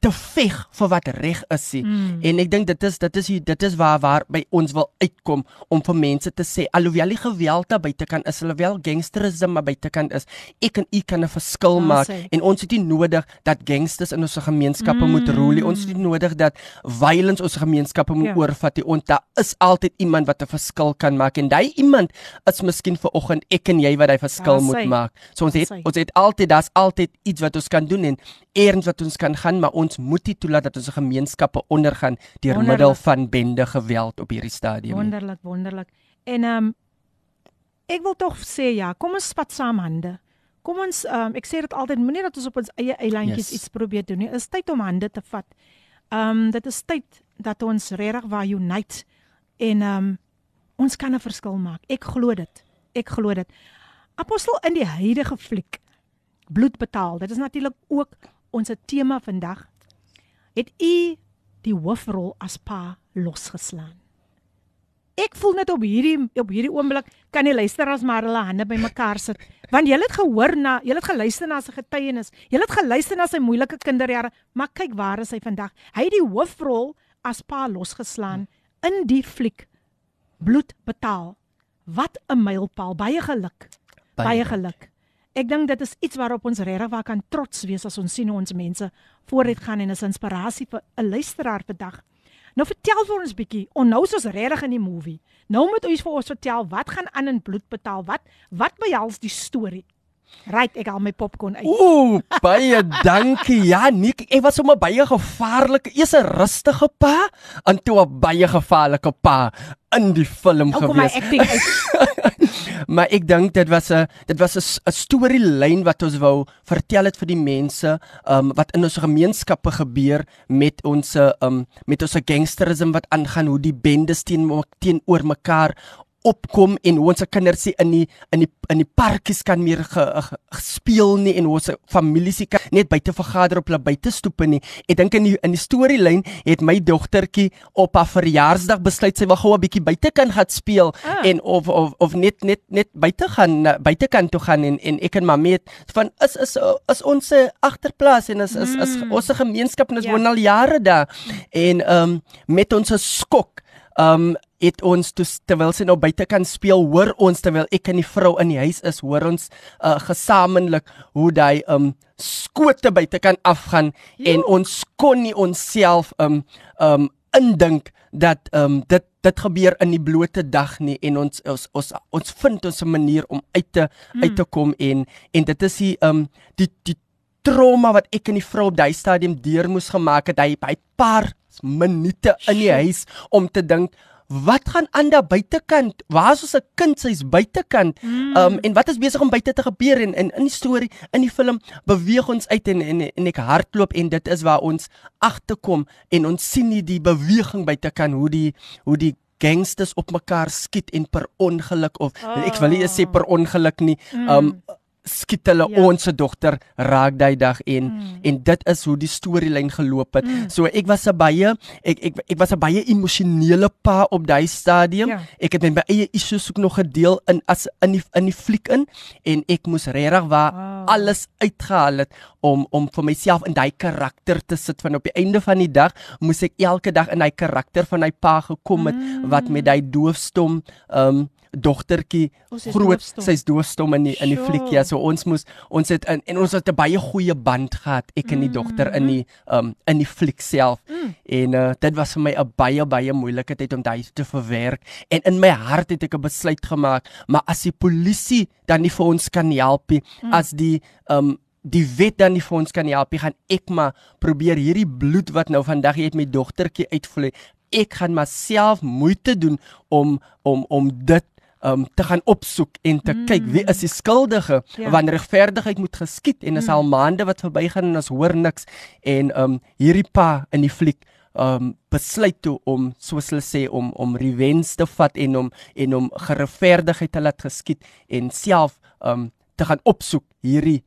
te veg vir wat reg is sie. Mm. En ek dink dit is dit is dit is waar waar by ons wil uitkom om vir mense te sê alhoewel die geweld daar buitekant is, alhoewel gangsterisme maar buitekant is, ek en u kan 'n verskil ja, maak sê. en ons het nie nodig dat gangsters in ons gemeenskappe mm. moet roel nie. Ons het nie nodig dat violence ons gemeenskappe moet ja. oorvat nie. Ons daar is altyd iemand wat 'n verskil kan maak en daai iemand is miskien vir oggend ek en jy wat daai verskil ja, moet maak. So ons het ons het altyd daar's altyd iets wat ons kan doen en eers wat ons kan gaan maar ons moet nie toelaat dat ons gemeenskappe ondergaan deur middel van bende geweld op hierdie stadium. Wonderlik, wonderlik. En ehm um, ek wil tog sê ja, kom ons spat saam hande. Kom ons ehm um, ek sê dit altyd moenie dat ons op ons eie eilandjies yes. iets probeer doen nie. Is tyd om hande te vat. Ehm um, dit is tyd dat ons regtig waar unite en ehm um, ons kan 'n verskil maak. Ek glo dit. Ek glo dit. Apostel in die huidige fliek bloed betaal. Dit is natuurlik ook ons tema vandag het u die hoofrol as pa losgeslaan. Ek voel net op hierdie op hierdie oomblik kan die luisteraars maar hulle hande bymekaar sit want jy het gehoor na jy het geluister na sy getuienis. Jy het geluister na sy moeilike kinderjare, maar kyk waar is hy vandag? Hy het die hoofrol as pa losgeslaan in die fliek Bloed betaal. Wat 'n mylpaal. Baie geluk. Baie, baie geluk. Ek dink dit is iets waarop ons regtig waar kan trots wees as ons sien hoe ons mense vooruit gaan en is inspirasie vir 'n luisteraar vandag. Nou vertel vir ons bietjie. Onnou is ons regtig in die movie. Nou moet u vir ons vertel wat gaan aan in bloed betaal? Wat wat behels die storie? Right, ek haal my popcorn uit. Ooh, baie dankie. Ja, Nik, ek was sommer baie gevaarlik. Eers 'n rustige pa en toe 'n baie gevaarlike pa in die film nou, gewees. maar ek dink dit was 'n dit was 'n storielyn wat ons wou vertel het vir die mense um, wat in ons gemeenskappe gebeur met ons um, met ons gangsterisme wat aangaan hoe die bendes teen teenoor mekaar opkom en hoe ons se kinders in die in die in die parkies kan meer ge, ge, gespeel nie en ons families kan net buite vergader op hulle buitestoepe nie. Ek dink in die in die storielyn het my dogtertjie op haar verjaarsdag besluit sy wil gou 'n bietjie buite kan gaan speel ah. en of of of net net net buite gaan buitekant toe gaan en en ek en mamma het van is is is ons agterplaas en is is, is, mm. is ons gemeenskap en ons yeah. Ja. woon al jare daar en ehm um, met ons skok ehm um, het ons toe, terwyl sy nou buite kan speel, hoor ons terwyl ek en die vrou in die huis is, hoor ons uh, gesamentlik hoe daai um skote buite kan afgaan jo. en ons kon nie onsself um um indink dat um dit dit gebeur in die blote dag nie en ons ons ons, ons vind ons 'n manier om uit te hmm. uit te kom en en dit is die um die die trauma wat ek en die vrou op daai stadium deur moes gemaak het hy by paar minute in die huis om te dink wat gaan aan daar buitekant? Waar is ons 'n kind sy's buitekant? Mm. Um en wat is besig om buite te gebeur en in in die storie in die film beweeg ons uit en en, en ek hardloop en dit is waar ons agterkom en ons sien nie die beweging buitekant hoe die hoe die gangsters op mekaar skiet en per ongeluk of oh. ek wil nie sê per ongeluk nie. Um mm skiet hulle ja. ons se dogter raak daai dag en mm. en dit is hoe die storielyn geloop het. Mm. So ek was 'n baie ek ek ek was 'n baie emosionele pa op daai stadium. Ja. Ek het my eie issues ook nog gedeel in as in die in die fliek in en ek moes regtig waar wow. alles uitgehaal het om om vir myself in daai karakter te sit van op die einde van die dag moes ek elke dag in daai karakter van hy pa gekom het mm. wat met daai doofstom um dogtertjie groot sy's doofstom in die in die fliek ja so ons moes ons het in, en ons het 'n baie goeie band gehad ek en die dogter in die um in die fliek self. Mm. en uh, dit was vir my 'n baie baie moeilike tyd om dit te verwerk. En in my hart het ek 'n besluit gemaak maar as die polisie dan nie vir ons kan help nie mm. as die um die wet dan nie vir ons kan help nie gaan ek maar probeer hierdie bloed wat nou vandag het my dogtertjie uitvloei ek gaan myself moeite doen om om om dit um te gaan opsoek en te mm. kyk wie is die skuldige ja. wanneer regverdigheid moet geskied en is mm. al maande wat verbygaan en ons hoor niks en um hierdie pa in die fliek um besluit toe om soos hulle sê om om revenge te vat en om en om geregverdigheid te laat geskied en self um te gaan opsoek hierdie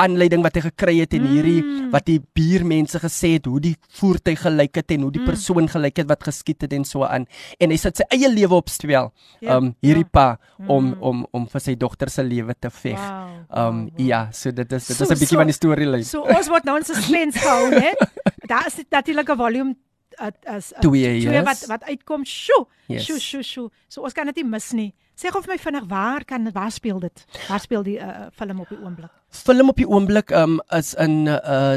aanleiding wat hy gekry het en hierdie mm. wat die buurmense gesê het hoe die voertuig gelyk het en hoe die mm. persoon gelyk het wat geskiet het en so aan en hy sit sy eie lewe op spel ja, um hierdie ja. pa om mm. om om vir sy dogter se lewe te veg. Wow, um wow, ja, so dit is dit so, is 'n bietjie so, van die storie lyn. So ons word nou in suspense gehou, hè? Daar is natuurlik 'n volume as as twee, twee yes. wat wat uitkom. Sjoe. Yes. Sjoe, sjoe, sjoe. So ons kan dit nie mis nie. Sê gou vir my vinnig waar kan waar speel dit? Waar speel die uh, film op die oomblik? Film op die oomblik um is in 'n uh,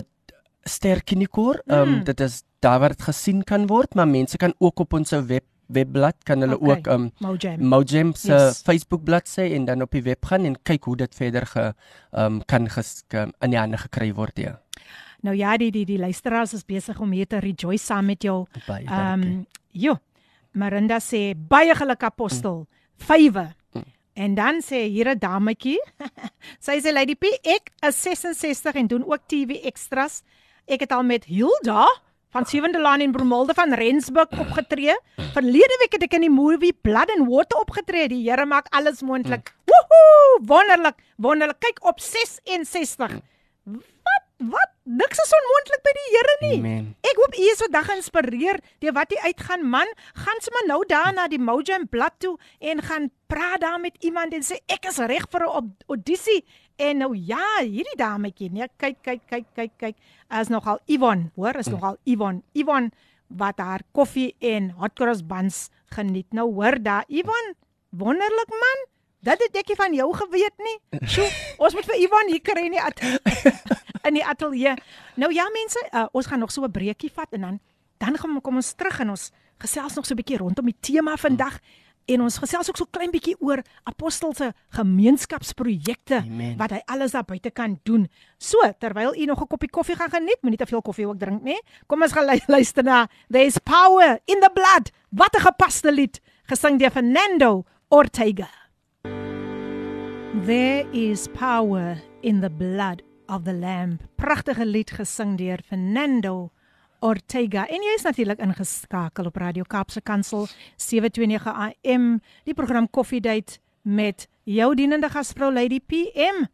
Sterkinikor. Um mm. dit is daar waar dit gesien kan word, maar mense kan ook op ons web webblad kan hulle okay. ook um Mojam, Mojam se yes. Facebook bladsy en dan op die web gaan en kyk hoe dit verder ge um kan ges, in die hande gekry word ja. Nou ja, die die die luisteraars is besig om hier te rejoice saam met jou. Um jo. Marinda sê baie geluk apostel. Mm vywe. Hm. En dan sê hier 'n dametjie. sy sê Lady P, ek is 66 en doen ook TV extras. Ek het al met Hilda van Sewende Laan en Bromolde van Rensburg opgetree. Verlede week het ek in die movie Blood and Water opgetree. Die Here maak alles moontlik. Hm. Woohoo! Wonderlik, wonderlik. Kyk op 66. Wat wat niks is onmoontlik by die Here nie. Amen. Ek hoop u is vandag geïnspireer deur wat u uitgaan man. Gaan sommer nou daar na die Mojam blad toe en gaan praat daar met iemand en sê ek is reg vir 'n audisie. En nou ja, hierdie dametjie, nee, kyk kyk kyk kyk kyk. As nogal Ivan, hoor, is mm. nogal Ivan. Ivan wat haar koffie en hot cross buns geniet. Nou hoor daar Ivan, wonderlik man. Dat het ek nie van jou geweet nie. Sjoe, ons moet vir Ivan hier kry in die in die ateljee. Nou ja mense, uh, ons gaan nog so 'n breekie vat en dan dan gaan kom ons terug en ons gesels nog so 'n bietjie rondom die tema vandag. En ons gesels ook so klein bietjie oor apostel se gemeenskapsprojekte wat hy alles daar buite kan doen. So, terwyl u nog 'n koppie koffie gaan geniet, moenie te veel koffie ook drink nie. Kom ons gaan luister na There's Power in the Blood. Wat 'n gepaste lied gesing deur Fernando Ortega. There is power in the blood of the lamb. Pragtige lied gesing deur Fernando Ortega. En jy is natuurlik ingeskakel op Radio Kaapse Kansel 729 AM die program Coffee Date met jou dienende gasvrou Lady PM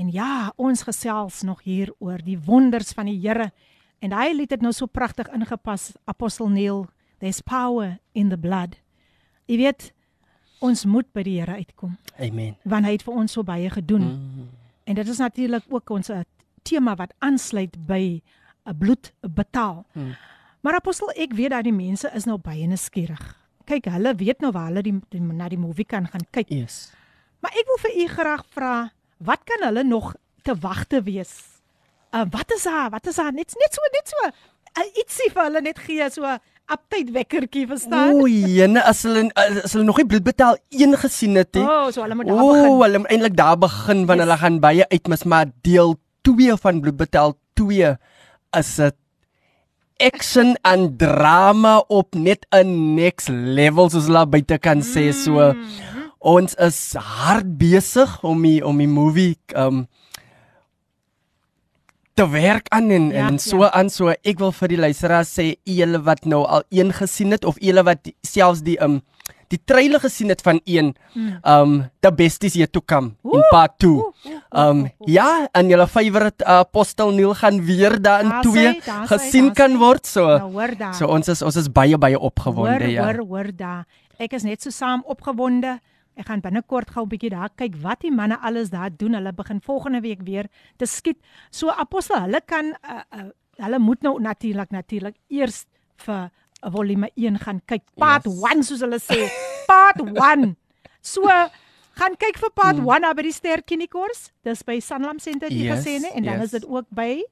en ja ons gesels nog hier oor die wonders van die Here en hy het dit nou so pragtig ingepas Apostel Neil there's power in the blood jy weet ons moet by die Here uitkom amen want hy het vir ons so baie gedoen mm. en dit is natuurlik ook ons tema wat aansluit by 'n bloed betaal. Hmm. Maar apostel, ek weet dat die mense is nou baie nuuskierig. Kyk, hulle weet nou waar hulle die, die na die movie kan gaan kyk. Yes. Maar ek wil vir u graag vra, wat kan hulle nog te wagte wees? Uh wat is daar? Wat is daar? Net net so net so uh, ietsie vir hulle net gee so update wekkertjie verstaan? O, jene as hulle as hulle nog nie bloed betaal een gesien het nie. O, so hulle moet daar o, begin. O, hulle moet eintlik daar begin want yes. hulle gaan baie uitmis maar deel 2 van bloed betaal 2 is dit action en drama op net 'n next level soos hulle buite kan sê so mm-hmm. ons is hard besig om die om die movie um te werk aan en, ja, en so ja. aan so ek wil vir die luisteraars sê julle wat nou al een gesien het of julle wat die, selfs die um die trailer gesien het van een hmm. um the best is yet to come in part 2. Um ja, en julle favorite uh, apostel Neil gaan weer daar in 2 gesien kan word so. Nou, so ons is ons is baie baie opgewonde hoor, ja. Hoor hoor da. Ek is net so saam opgewonde. Ek gaan binnekort gou 'n bietjie daar kyk wat die manne alles daar doen. Hulle begin volgende week weer te skiet. So apostel, hulle kan uh, uh, hulle moet nou natuurlik natuurlik eers vir volume 1 gaan kyk. Part 1 yes. soos hulle sê. Part 1. So gaan kyk vir part 1 mm. by die Sterkinikors. Dis by Sanlam Center die yes, gesê nee en dan yes. is dit ook by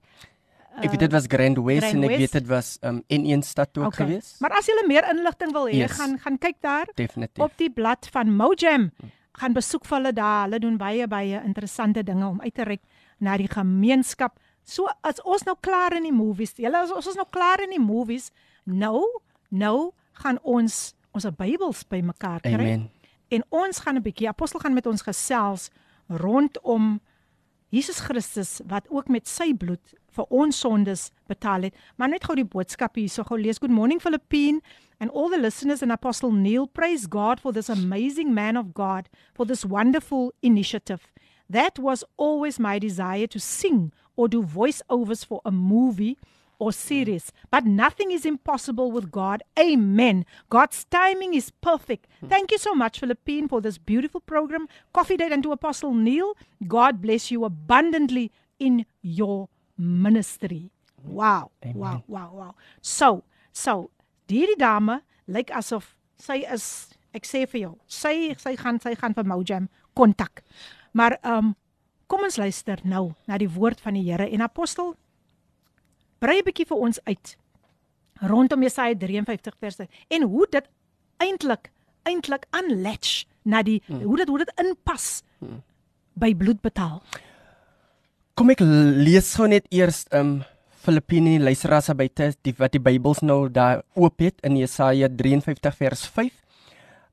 uh, Ek weet dit was Grand West Grand en ek West. weet dit was um, in een stad ook okay. gewees. Maar as jy meer inligting wil hê, yes. gaan gaan kyk daar. Definitief. Op die blad van Mojam. Gaan besoek vir hulle daar. Hulle doen baie baie interessante dinge om uit te reik na die gemeenskap. So as ons nou klaar in die movies, julle as ons is nou klaar in die movies, Nou, nou gaan ons ons Bybels bymekaar kry. Amen. En ons gaan 'n bietjie apostel gaan met ons gesels rondom Jesus Christus wat ook met sy bloed vir ons sondes betaal het. Maar net gou die boodskap hier, so gou lees. Good morning Philippine and all the listeners and Apostle Neil praise God for this amazing man of God for this wonderful initiative. That was always my desire to sing or do voiceovers for a movie or series, but nothing is impossible with God. Amen. God's timing is perfect. Thank you so much, Philippine, for this beautiful program. Coffee Date and to Apostle Neil. God bless you abundantly in your ministry. Wow. Amen. Wow, wow, wow. So, so, hierdie dame lyk asof sy is ek sê vir jou, sy sy gaan sy gaan vir Mojam kontak. Maar ehm um, kom ons luister nou na die woord van die Here en apostel brei 'n bietjie vir ons uit rondom Jesaja 53 verse en hoe dit eintlik eintlik aanlatch na die hmm. hoe dit hoe dit inpas hmm. by bloed betaal. Kom ek lees gou net eers um Filippine luisteraars buite die wat die Bybels nou daar oop het in Jesaja 53 vers 5.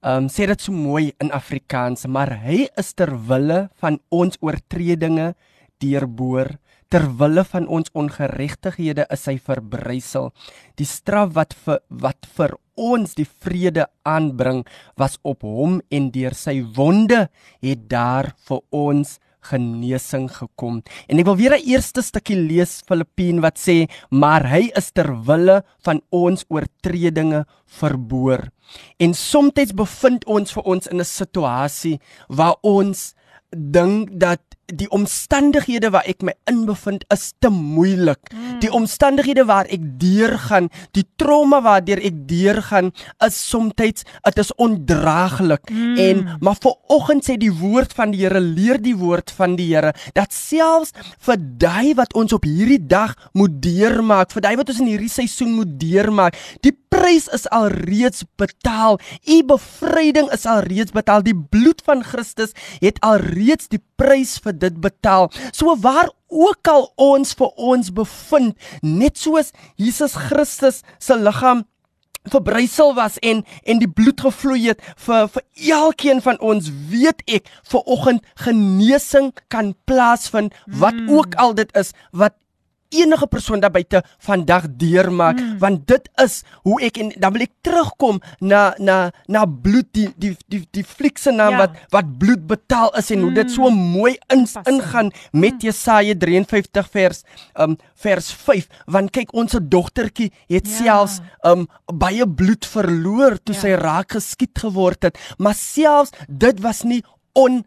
Um sê dit so mooi in Afrikaans, maar hy is ter wille van ons oortredinge deurboor ter wille van ons ongeregtighede is hy verbrysel. Die straf wat vir wat vir ons die vrede aanbring was op hom en deur sy wonde het daar vir ons genesing gekom. En ek wil weer 'n eerste stukkie lees Filippien wat sê, maar hy is ter wille van ons oortredinge verboor. En soms bevind ons vir ons in 'n situasie waar ons dink dat die omstandighede waar ek my inbevind is te moeilik. Mm. Die omstandighede waar ek deurgaan, die trauma waardeur ek deurgaan, is soms dit is ondraaglik. Mm. En maar vir oggend sê die woord van die Here, leer die woord van die Here dat selfs vir daai wat ons op hierdie dag moet deurmaak, vir daai wat ons in hierdie seisoen moet deurmaak, die prys is al reeds betaal. U bevryding is al reeds betaal. Die bloed van Christus het al reeds die prys vir dit betaal. So waar ook al ons vir ons bevind, net soos Jesus Christus se liggaam verbrysel was en en die bloed gevloei het vir vir elkeen van ons weet ek ver oggend genesing kan plaasvind wat mm. ook al dit is wat enige persoon daar buite vandag deurmaak mm. want dit is hoe ek en dan wil ek terugkom na na na bloed die die die die fliekse naam ja. wat wat bloed betaal is en mm. hoe dit so mm. mooi in, ingaan met mm. Jesaja 53 vers um vers 5 want kyk ons se dogtertjie het ja. selfs um baie bloed verloor toe ja. sy raak geskiet geword het maar selfs dit was nie on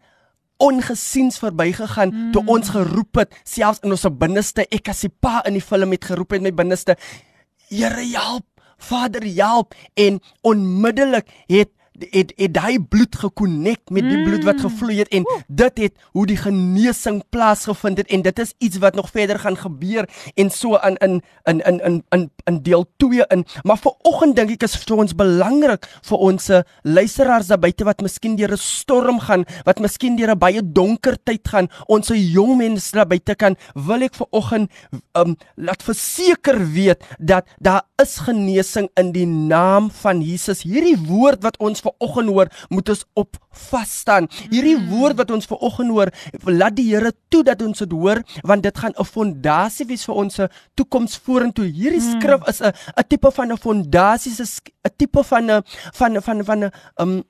ongesiens verbygegaan mm. toe ons geroep het selfs in ons binneste. Ek as die pa in die film het geroep het my binneste Here help. Vader help. En onmiddellik het het het daai bloed gekonnek met die bloed wat mm. gevloei het en dit het hoe die genesing plaasgevind het en dit is iets wat nog verder gaan gebeur en so in in in in in in, in deel 2 in. Maar vir oggend dink ek is vir ons belangrik vir ons luisteraars daar buite wat miskien deur 'n storm gaan wat miskien deur 'n baie donker tyd gaan ons jong mense daar buite kan wil ek vir oggend um laat verseker weet dat daar is genesing in die naam van Jesus. Hierdie woord wat ons ver oggend hoor, moet ons op vas staan. Hierdie hmm. woord wat ons ver oggend hoor, laat die Here toe dat ons dit hoor, want dit gaan 'n fondasie wees vir ons toekoms vorentoe. Hierdie hmm. skrif is 'n 'n tipe van 'n fondasie, 'n tipe van 'n van van van 'n um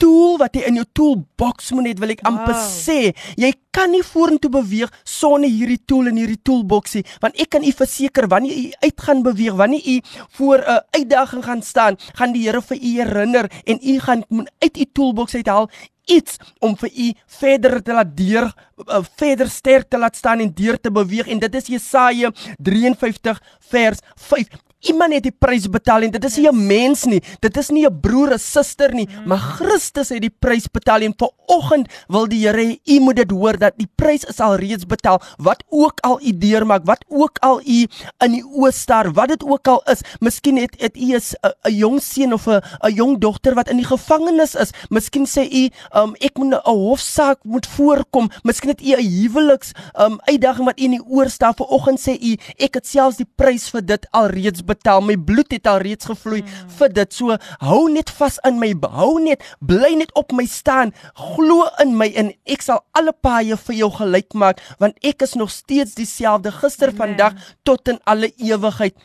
tool wat jy in jou toolbox moet hê, wil ek amper wow. sê. Jy kan nie vorentoe beweeg sonder hierdie tool in hierdie toolboxie, want ek kan u verseker wanneer u uit gaan beweeg, wanneer u voor 'n uitdaging gaan staan, gaan die Here vir u herinner en u gaan uit u toolbox uithaal iets om vir u verder te laat deur uh, verder sterk te laat staan en deur te beweeg en dit is Jesaja 53 vers 5 Iemand het die prys betaal en dit is nie 'n mens nie. Dit is nie 'n broer of suster nie, mm. maar Christus het die prys betaal en vanoggend wil die Here hê u moet dit hoor dat die prys is al reeds betaal. Wat ook al u deurmaak, wat ook al u in die oë staar, wat dit ook al is. Miskien het het u 'n jong seun of 'n 'n jong dogter wat in die gevangenis is. Miskien sê u, um, ek moet 'n hofsaak moet voorkom. Miskien het u 'n huweliks um, uitdaging wat u in die oor staan. Vanoggend sê u, ek het selfs die prys vir dit al reeds betaal betaal. My bloed het al reeds gevloei mm. vir dit. So hou net vas in my, hou net, bly net op my staan. Glo in my en ek sal alle paaie vir jou gelyk maak want ek is nog steeds dieselfde gister, Amen. vandag tot in alle ewigheid.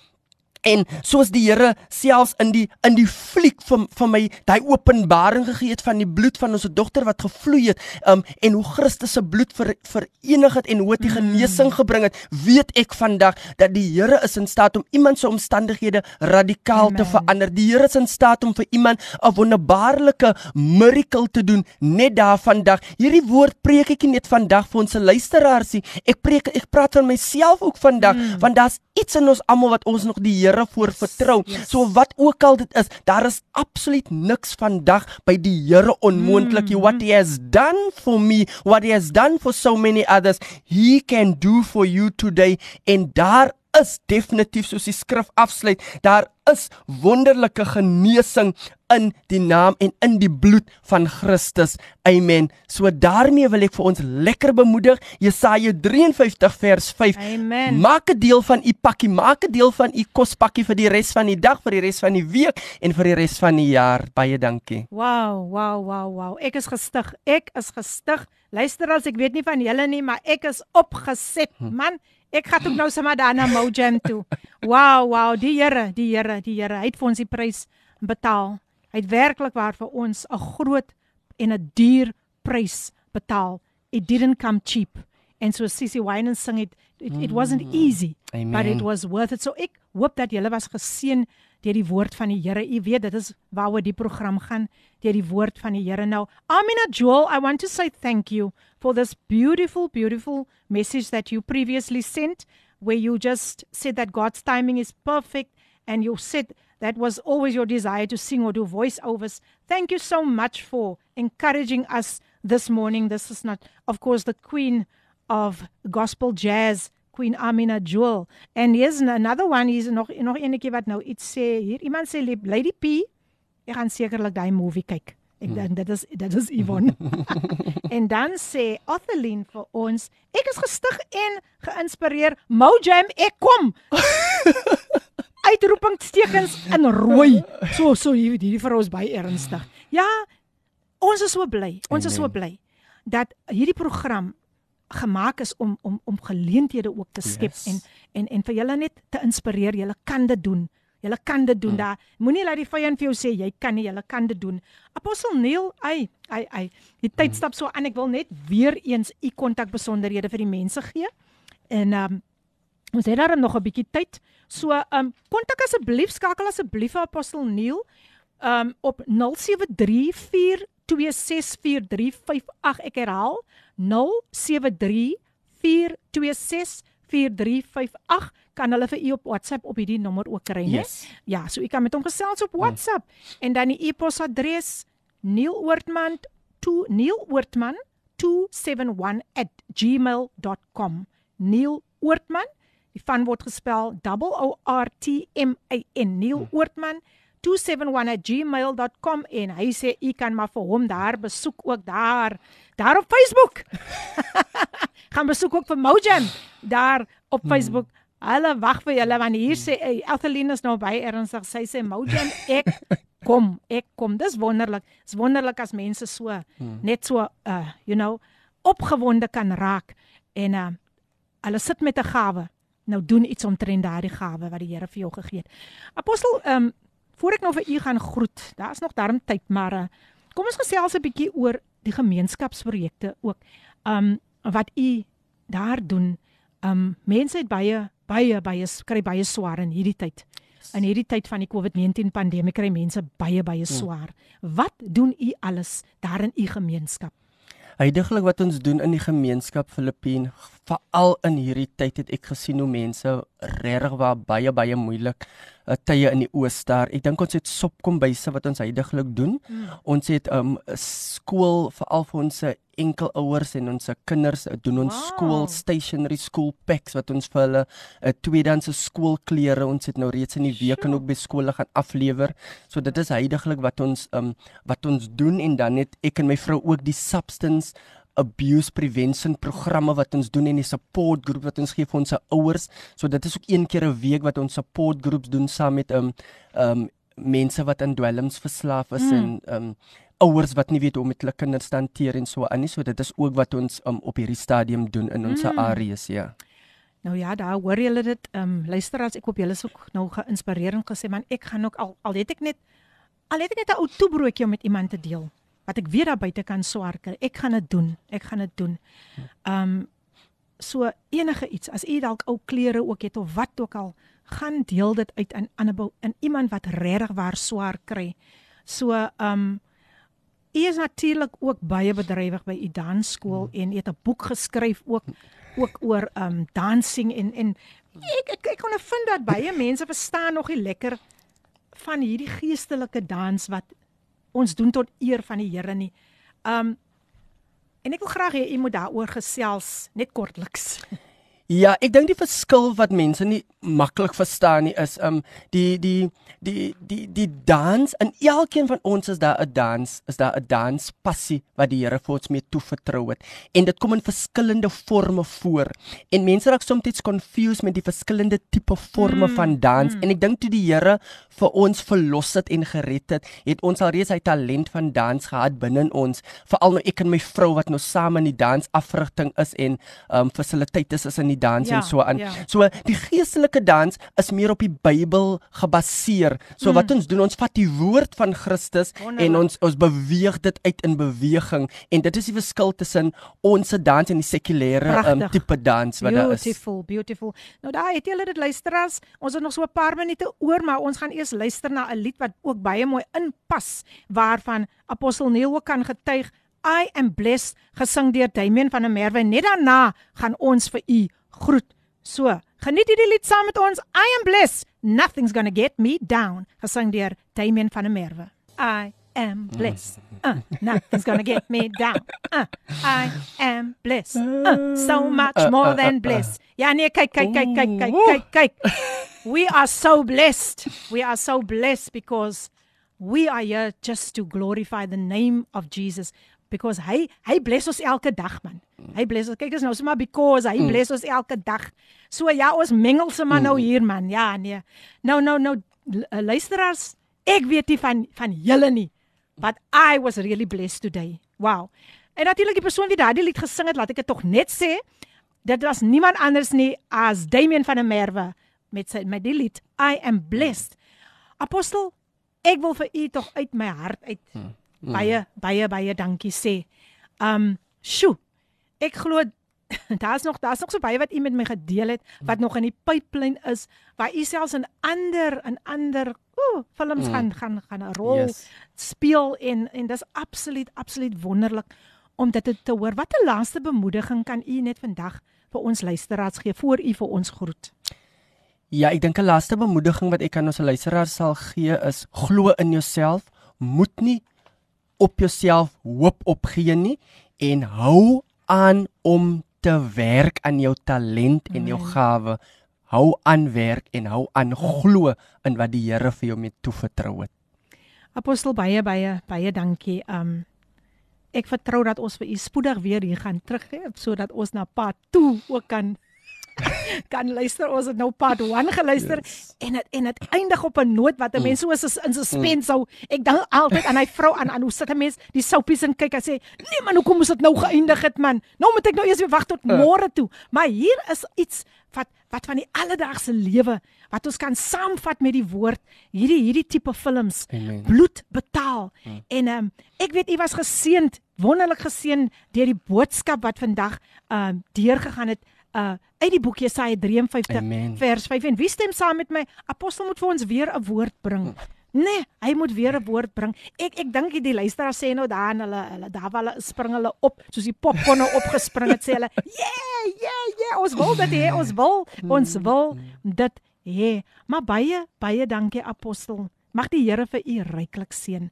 En soos die Here selfs in die in die fliek van van my daai openbaring gegee het van die bloed van ons dogter wat gevloei het, um en hoe Christus se bloed ver, verenig het en hoe dit genesing gebring het, weet ek vandag dat die Here is in staat om iemand se omstandighede radikaal Amen. te verander. Die Here is in staat om vir iemand 'n wonderbaarlike miracle te doen net daar vandag. Hierdie woord preek ek nie net vandag vir ons luisteraars nie. Ek preek ek praat van myself ook vandag mm. want daar's iets in ons almal wat ons nog die Here voor vertrou. Yes. So wat ook al dit is, daar is absoluut niks vandag by die Here onmoontlik. Mm. What he has done for me, what he has done for so many others, he can do for you today. En daar is definitief soos die skrif afsluit, daar is wonderlike genesing in die naam en in die bloed van Christus. Amen. So daarmee wil ek vir ons lekker bemoedig. Jesaja 53 vers 5. Amen. Maak 'n deel van u pakkie, maak 'n deel van u kospakkie vir die res van die dag, vir die res van die week en vir die res van die jaar. Baie dankie. Wow, wow, wow, wow. Ek is gestig. Ek is gestig. Luister as ek weet nie van julle nie, maar ek is opgeset, hm. Ek gaan ook nou sommer daar na Mojam toe. Wow, wow, die Here, die Here, die Here, hy het vir ons die prys betaal. Hy het werklik waar vir ons 'n groot en 'n duur prys betaal. It didn't come cheap. And so Sissy Wine sing it it, it wasn't mm. easy, Amen. but it was worth it. So ek hoop dat julle was geseën deur die woord van die Here. U weet dit is waaroor die program gaan, deur die woord van die Here. Nou, Amina Joel, I want to say thank you for this beautiful beautiful message that you previously sent where you just said that God's timing is perfect and you said that was always your desire to sing or do voiceovers. Thank you so much for encouraging us this morning. This is not of course the queen of gospel jazz Queen Amina Jewel. And here's another one, hier's nog nog enetjie wat nou iets sê. Hier iemand sê Lady P, ek gaan sekerlik daai movie kyk. Ek dink dit is dit is Yvonne. en dan sê Othelyn vir ons, ek is gestig en geïnspireer. Mojam, ek kom. Uitroepingstekens in rooi. So so hierdie hierdie vir ons baie ernstig. Ja, ons is so bly. Ons Amen. is so bly dat hierdie program gemaak is om om om geleenthede ook te skep yes. en en en vir julle net te inspireer. Julle kan dit doen. Julle kan dit doen. Hmm. Daar moenie laat die vyand vir jou sê jy kan nie. Julle kan dit doen. Apostel Neil, ai, ai, ai. Die tyd stap so aan. Ek wil net weer eens u kontak besonderhede vir die mense gee. En ehm um, ons het daar nog 'n bietjie tyd. So ehm um, kontak asseblief, skakel asseblief vir Apostel Neil ehm um, op 073 0734264358 ek herhaal 0734264358 kan hulle vir u op WhatsApp op hierdie nommer ook kry né? Yes. Ja, so u kan met hom gesels op WhatsApp mm. en dan die e-posadres neeloortman271@gmail.com neeloortman die van word gespel O R T M A N neeloortman mm. 271@gmail.com en hy sê u kan maar vir hom daar besoek ook daar daar op Facebook. gaan besoek ook vir Mojam daar op hmm. Facebook. Hulle wag vir julle want hier sê hey, Athelina is nou by ernstig. Sy sê Mojam ek kom, ek kom. Dis wonderlik. Dis wonderlik as mense so hmm. net so uh you know opgewonde kan raak en uh hulle sit met 'n gawe. Nou doen iets omtrent daardie gawe wat die Here vir jou gegee het. Apostel um voor ek nou vir u gaan groet, daar's nog darm tyd, maar uh, kom ons gesels 'n bietjie oor die gemeenskapsprojekte ook. Um wat u daar doen. Um mense het baie baie baie kry baie swaar in hierdie tyd. In hierdie tyd van die COVID-19 pandemie kry mense baie baie hmm. swaar. Wat doen u alles daar in u gemeenskap? Heidiglik wat ons doen in die gemeenskap Filippien, veral in hierdie tyd het ek gesien hoe mense regtig baie baie moeilik uh, tye in die oostaar. Ek dink ons het sopkombyse wat ons heidaglik doen. Mm. Ons het 'n um, skool veral vir ons enkel ouers en ons kinders uh, doen ons wow. skool stationery school packs wat ons vir hulle 'n uh, tweedehandse skoolklere ons het nou reeds in die week en ook by skole gaan aflewer. So dit is heidaglik wat ons um, wat ons doen en dan het ek en my vrou ook die substance abuse prevention programme wat ons doen en die support groep wat ons gee vir ons ouers. So dit is ook een keer 'n week wat ons support groups doen saam met um um mense wat aan dwelms verslaaf is mm. en um ouers wat nie weet hoe om met hulle kinders te hanteer en so aan nie. So dit is ook wat ons um op hierdie stadium doen in ons mm. areas, ja. Nou ja, daar hoor julle dit. Um luister as ek hoop julle is ook nou geïnspireerd gesê man, ek gaan ook al al het ek net al het ek net 'n ou toebroodjie om met iemand te deel wat ek weer daar buite kan swaar kry. Ek gaan dit doen. Ek gaan dit doen. Um so enige iets as u dalk ou klere ook het of wat ook al, gaan deel dit uit aan Annabel in iemand wat regtig waar swaar kry. So um u is natuurlik ook baie bedrywig by u dansskool hmm. en u het 'n boek geskryf ook ook oor um dancing en en ek ek, ek kon vind dat baie mense verstaan nog nie lekker van hierdie geestelike dans wat ons doen tot eer van die Here nie. Um en ek wil graag hê u moet daaroor gesels net kortliks. Ja, ek dink die verskil wat mense nie maklik verstaan nie is um die die die die die dans in elkeen van ons is daar 'n dans, is daar 'n dans passie wat die Here vir ons mee toevertrou het. En dit kom in verskillende forme voor. En mense raak soms confused met die verskillende tipe forme mm, van dans. Mm. En ek dink toe die Here vir ons verlos het en gered het, het ons al reeds hy talent van dans gehad binne in ons. Veral nou ek en my vrou wat nou saam in die dans afrigting is en um fasiliteite is in die die dans Ja, en so aan. ja. So die geestelike dans is meer op die Bybel gebaseer. So wat ons doen, ons vat die woord van Christus en Mm. Wonderlik. ons ons beweeg dit uit in beweging en dit is die verskil tussen ons dans en die sekulêre um, tipe dans wat daar is. Beautiful, beautiful. Nou daai het julle dit luisteraars. Ons het nog so 'n paar minute oor, maar ons gaan eers luister na 'n lied wat ook baie mooi inpas waarvan Apostel Neil ook kan getuig. I am blessed gesing deur Damian van der Merwe. Net daarna gaan ons vir u groet. So, geniet hierdie lied saam met ons. I am blessed. Nothing's gonna get me down. Gesing deur Damian van der Merwe. I am blessed. Uh, nothing's gonna get me down. Uh, I am blessed. Uh, so much more than blessed. Ja nee, kyk kyk kyk kyk kyk kyk kyk. We are so blessed. We are so blessed because we are here just to glorify the name of Jesus because hy hy bless ons elke dag man. Hy bless ons. Kyk dis nou sommer because hy bless ons elke dag. So ja, ons mengel se maar nou hier man. Ja nee. Nou nou nou uh, luisteraars, ek weet nie van van julle nie. But I was really blessed today. Wow. En natuurlik die persoon wie daardie lied gesing het, laat ek dit tog net sê, dit was niemand anders nie as Damian van der Merwe met sy met die lied I am blessed. Apostel, ek wil vir u tog uit my hart uit baie baie baie dankie sê. Um, sjoe. Ek glo daar's nog daar's nog so baie wat u met my gedeel het wat nog in die pipeline is waar u selfs in ander in ander ooh, films gaan gaan gaan 'n rol Yes. speel en en dis absoluut absoluut wonderlik om dit te, te hoor. Wat 'n laaste bemoediging kan u net vandag vir ons luisteraars gee voor u vir ons groet? Ja, ek dink 'n laaste bemoediging wat ek aan ons luisteraars sal gee is glo in jouself, moet nie op jouself hoop opgee nie en hou aan om te werk aan jou talent en jou gawe. Hou aan werk en hou aan glo in wat die Here vir jou mee toevertrou het. Apostel baie baie baie dankie. Um ek vertrou dat ons vir u spoedig weer hier gaan teruggee sodat ons na part 2 ook kan kan luister. Ons het nou part 1 geluister yes. en het, en dit eindig op 'n noot wat 'n mens so is in suspense hou. Ek dink altyd aan hy vrou aan aan hoe sit 'n mens die soupies en kyk en sê, "Nee man, hoekom moes dit nou geëindig het man? Nou moet ek nou eers weer wag tot môre toe." Maar hier is iets wat wat van die alledaagse lewe wat ons kan saamvat met die woord. Hierdie hierdie tipe films Amen. bloed betaal. Hmm. En um, ek weet u was geseënd, wonderlik geseën deur die boodskap wat vandag um, deurgegaan het uh uit die boek Jesaja 53 Amen. vers 5 en wie stem saam met my? Apostel moet vir ons weer 'n woord bring. Nee, hy moet weer 'n woord bring. Ek ek dink die luisteraars sê nou daar en hulle hulle daar waar hulle spring hulle op soos die popcorn opgespring het sê hulle, "Yeah, yeah, yeah, ons wil dit hê, ons wil, ons wil dit hê." Maar baie baie dankie apostel. Mag die Here vir u ryklik seën.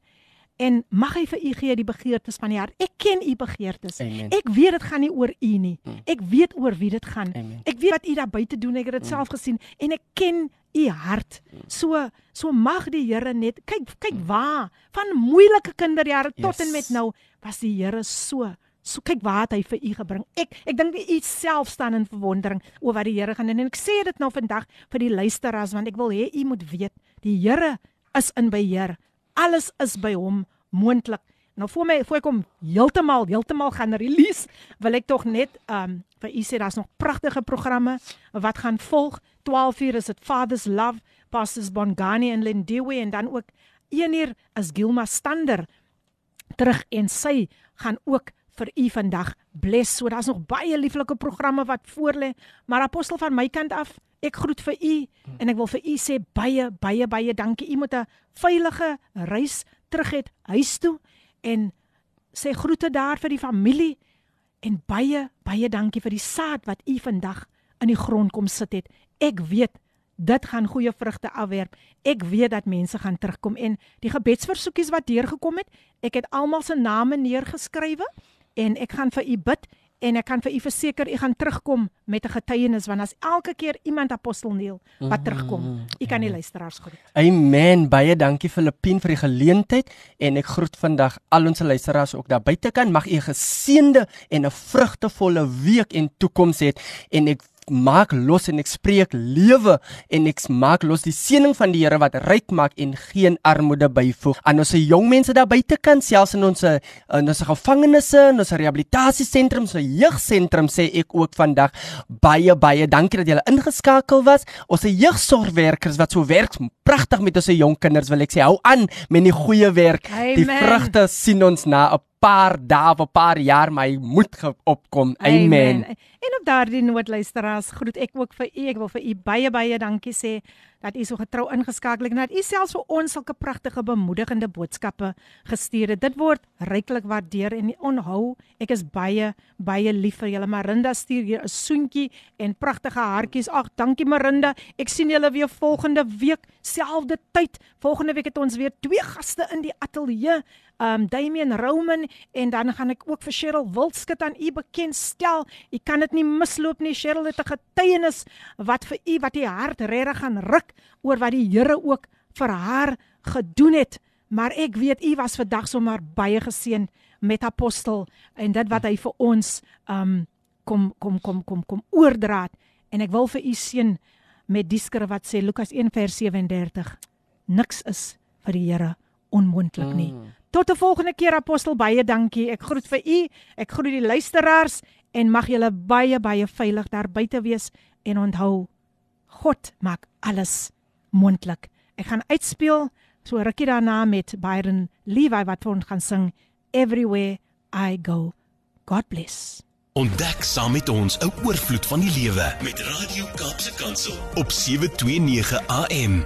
En mag hy vir u gee die begeertes van die hart. Ek ken u begeertes. Amen. Ek weet dit gaan nie oor u nie. Ek weet oor wie dit gaan. Amen. Ek weet wat u daar buite doen. Ek het dit self gesien en ek ken u hart. So so mag die Here net kyk kyk waar van moeilike kinderjare tot Yes. en met nou was die Here so So kyk waar het hy vir u gebring. Ek ek dink u self staan in verwondering oor wat die Here gaan doen en ek sê dit nou vandag vir die luisteraars want ek wil hê u moet weet die Here is in beheer. Alles is by hom moontlik. Nou voor my voor ek hom heeltemal heeltemal gaan release, wil ek tog net um vir u sê daar's nog pragtige programme wat gaan volg. 12 uur is dit Father's Love, Pastors Bongani en Lindiwe en dan ook 1 uur is Gilma Stander terug en sy gaan ook vir u vandag bless. So daar's nog baie lieflike programme wat voorlê, maar apostel van my kant af, ek groet vir u en ek wil vir u sê baie baie baie dankie. U moet 'n veilige reis terug het huis toe en sê groete daar vir die familie en baie baie dankie vir die saad wat u vandag in die grond kom sit het. Ek weet dit gaan goeie vrugte afwerp. Ek weet dat mense gaan terugkom en die gebedsversoekies wat deurgekom het, ek het almal se name neergeskrywe en ek gaan vir u bid en ek kan vir u verseker u gaan terugkom met 'n getuienis want as elke keer iemand apostel Neil wat terugkom, u kan die luisteraars groet. Amen. Baie dankie Filippien vir die geleentheid en ek groet vandag al ons luisteraars ook daar buite kan. Mag u 'n geseënde en 'n vrugtevolle week en toekoms hê en ek maak los en ek spreek lewe en ek maak los die seëning van die Here wat ryk maak en geen armoede byvoeg. Aan ons jong mense daar buite kan selfs in ons in ons gevangenisse en ons rehabilitasiesentrums en jeugsentrums sê ek ook vandag baie baie dankie dat julle ingeskakel was. Ons jeugsorgwerkers wat so werk pragtig met ons jong kinders wil ek sê hou aan met die goeie werk. Amen. die vrugte sien ons na 'n paar dae of 'n paar jaar my moed opkom. Amen. Amen. En op daardie noot luisteraars, groet ek ook vir u. Ek wil vir u baie baie dankie sê dat u so getrou ingeskakel het en dat u selfs vir ons sulke pragtige bemoedigende boodskappe gestuur het. Dit word ryklik waardeer en onhou. Ek is baie baie lief vir julle. Marinda stuur hier 'n soentjie en pragtige hartjies. Ag, dankie Marinda. Ek sien julle weer volgende week, selfde tyd. Volgende week het ons weer twee gaste in die ateljee um Damian Roman en dan gaan ek ook vir Cheryl Wildskut aan u bekendstel. U kan dit nie misloop nie. Cheryl het 'n getuienis wat vir u wat u hart regtig gaan ruk oor wat die Here ook vir haar gedoen het. Maar ek weet u was vandag sommer baie geseën met apostel en dit wat hy vir ons um kom kom kom kom kom oordra en ek wil vir u seën met die skrif wat sê Lukas 1 vers 37 niks is vir die Here onmoontlik nie. Mm. Tot 'n volgende keer apostel baie dankie. Ek groet vir u. Ek groet die luisteraars en mag julle baie baie veilig daar buite wees en onthou God maak alles moontlik. Ek gaan uitspeel so rukkie daarna met Byron Levi wat vir ons gaan sing Everywhere I Go. God bless. Ontdek saam met ons 'n oorvloed van die lewe met Radio Kaapse Kansel op 729 AM.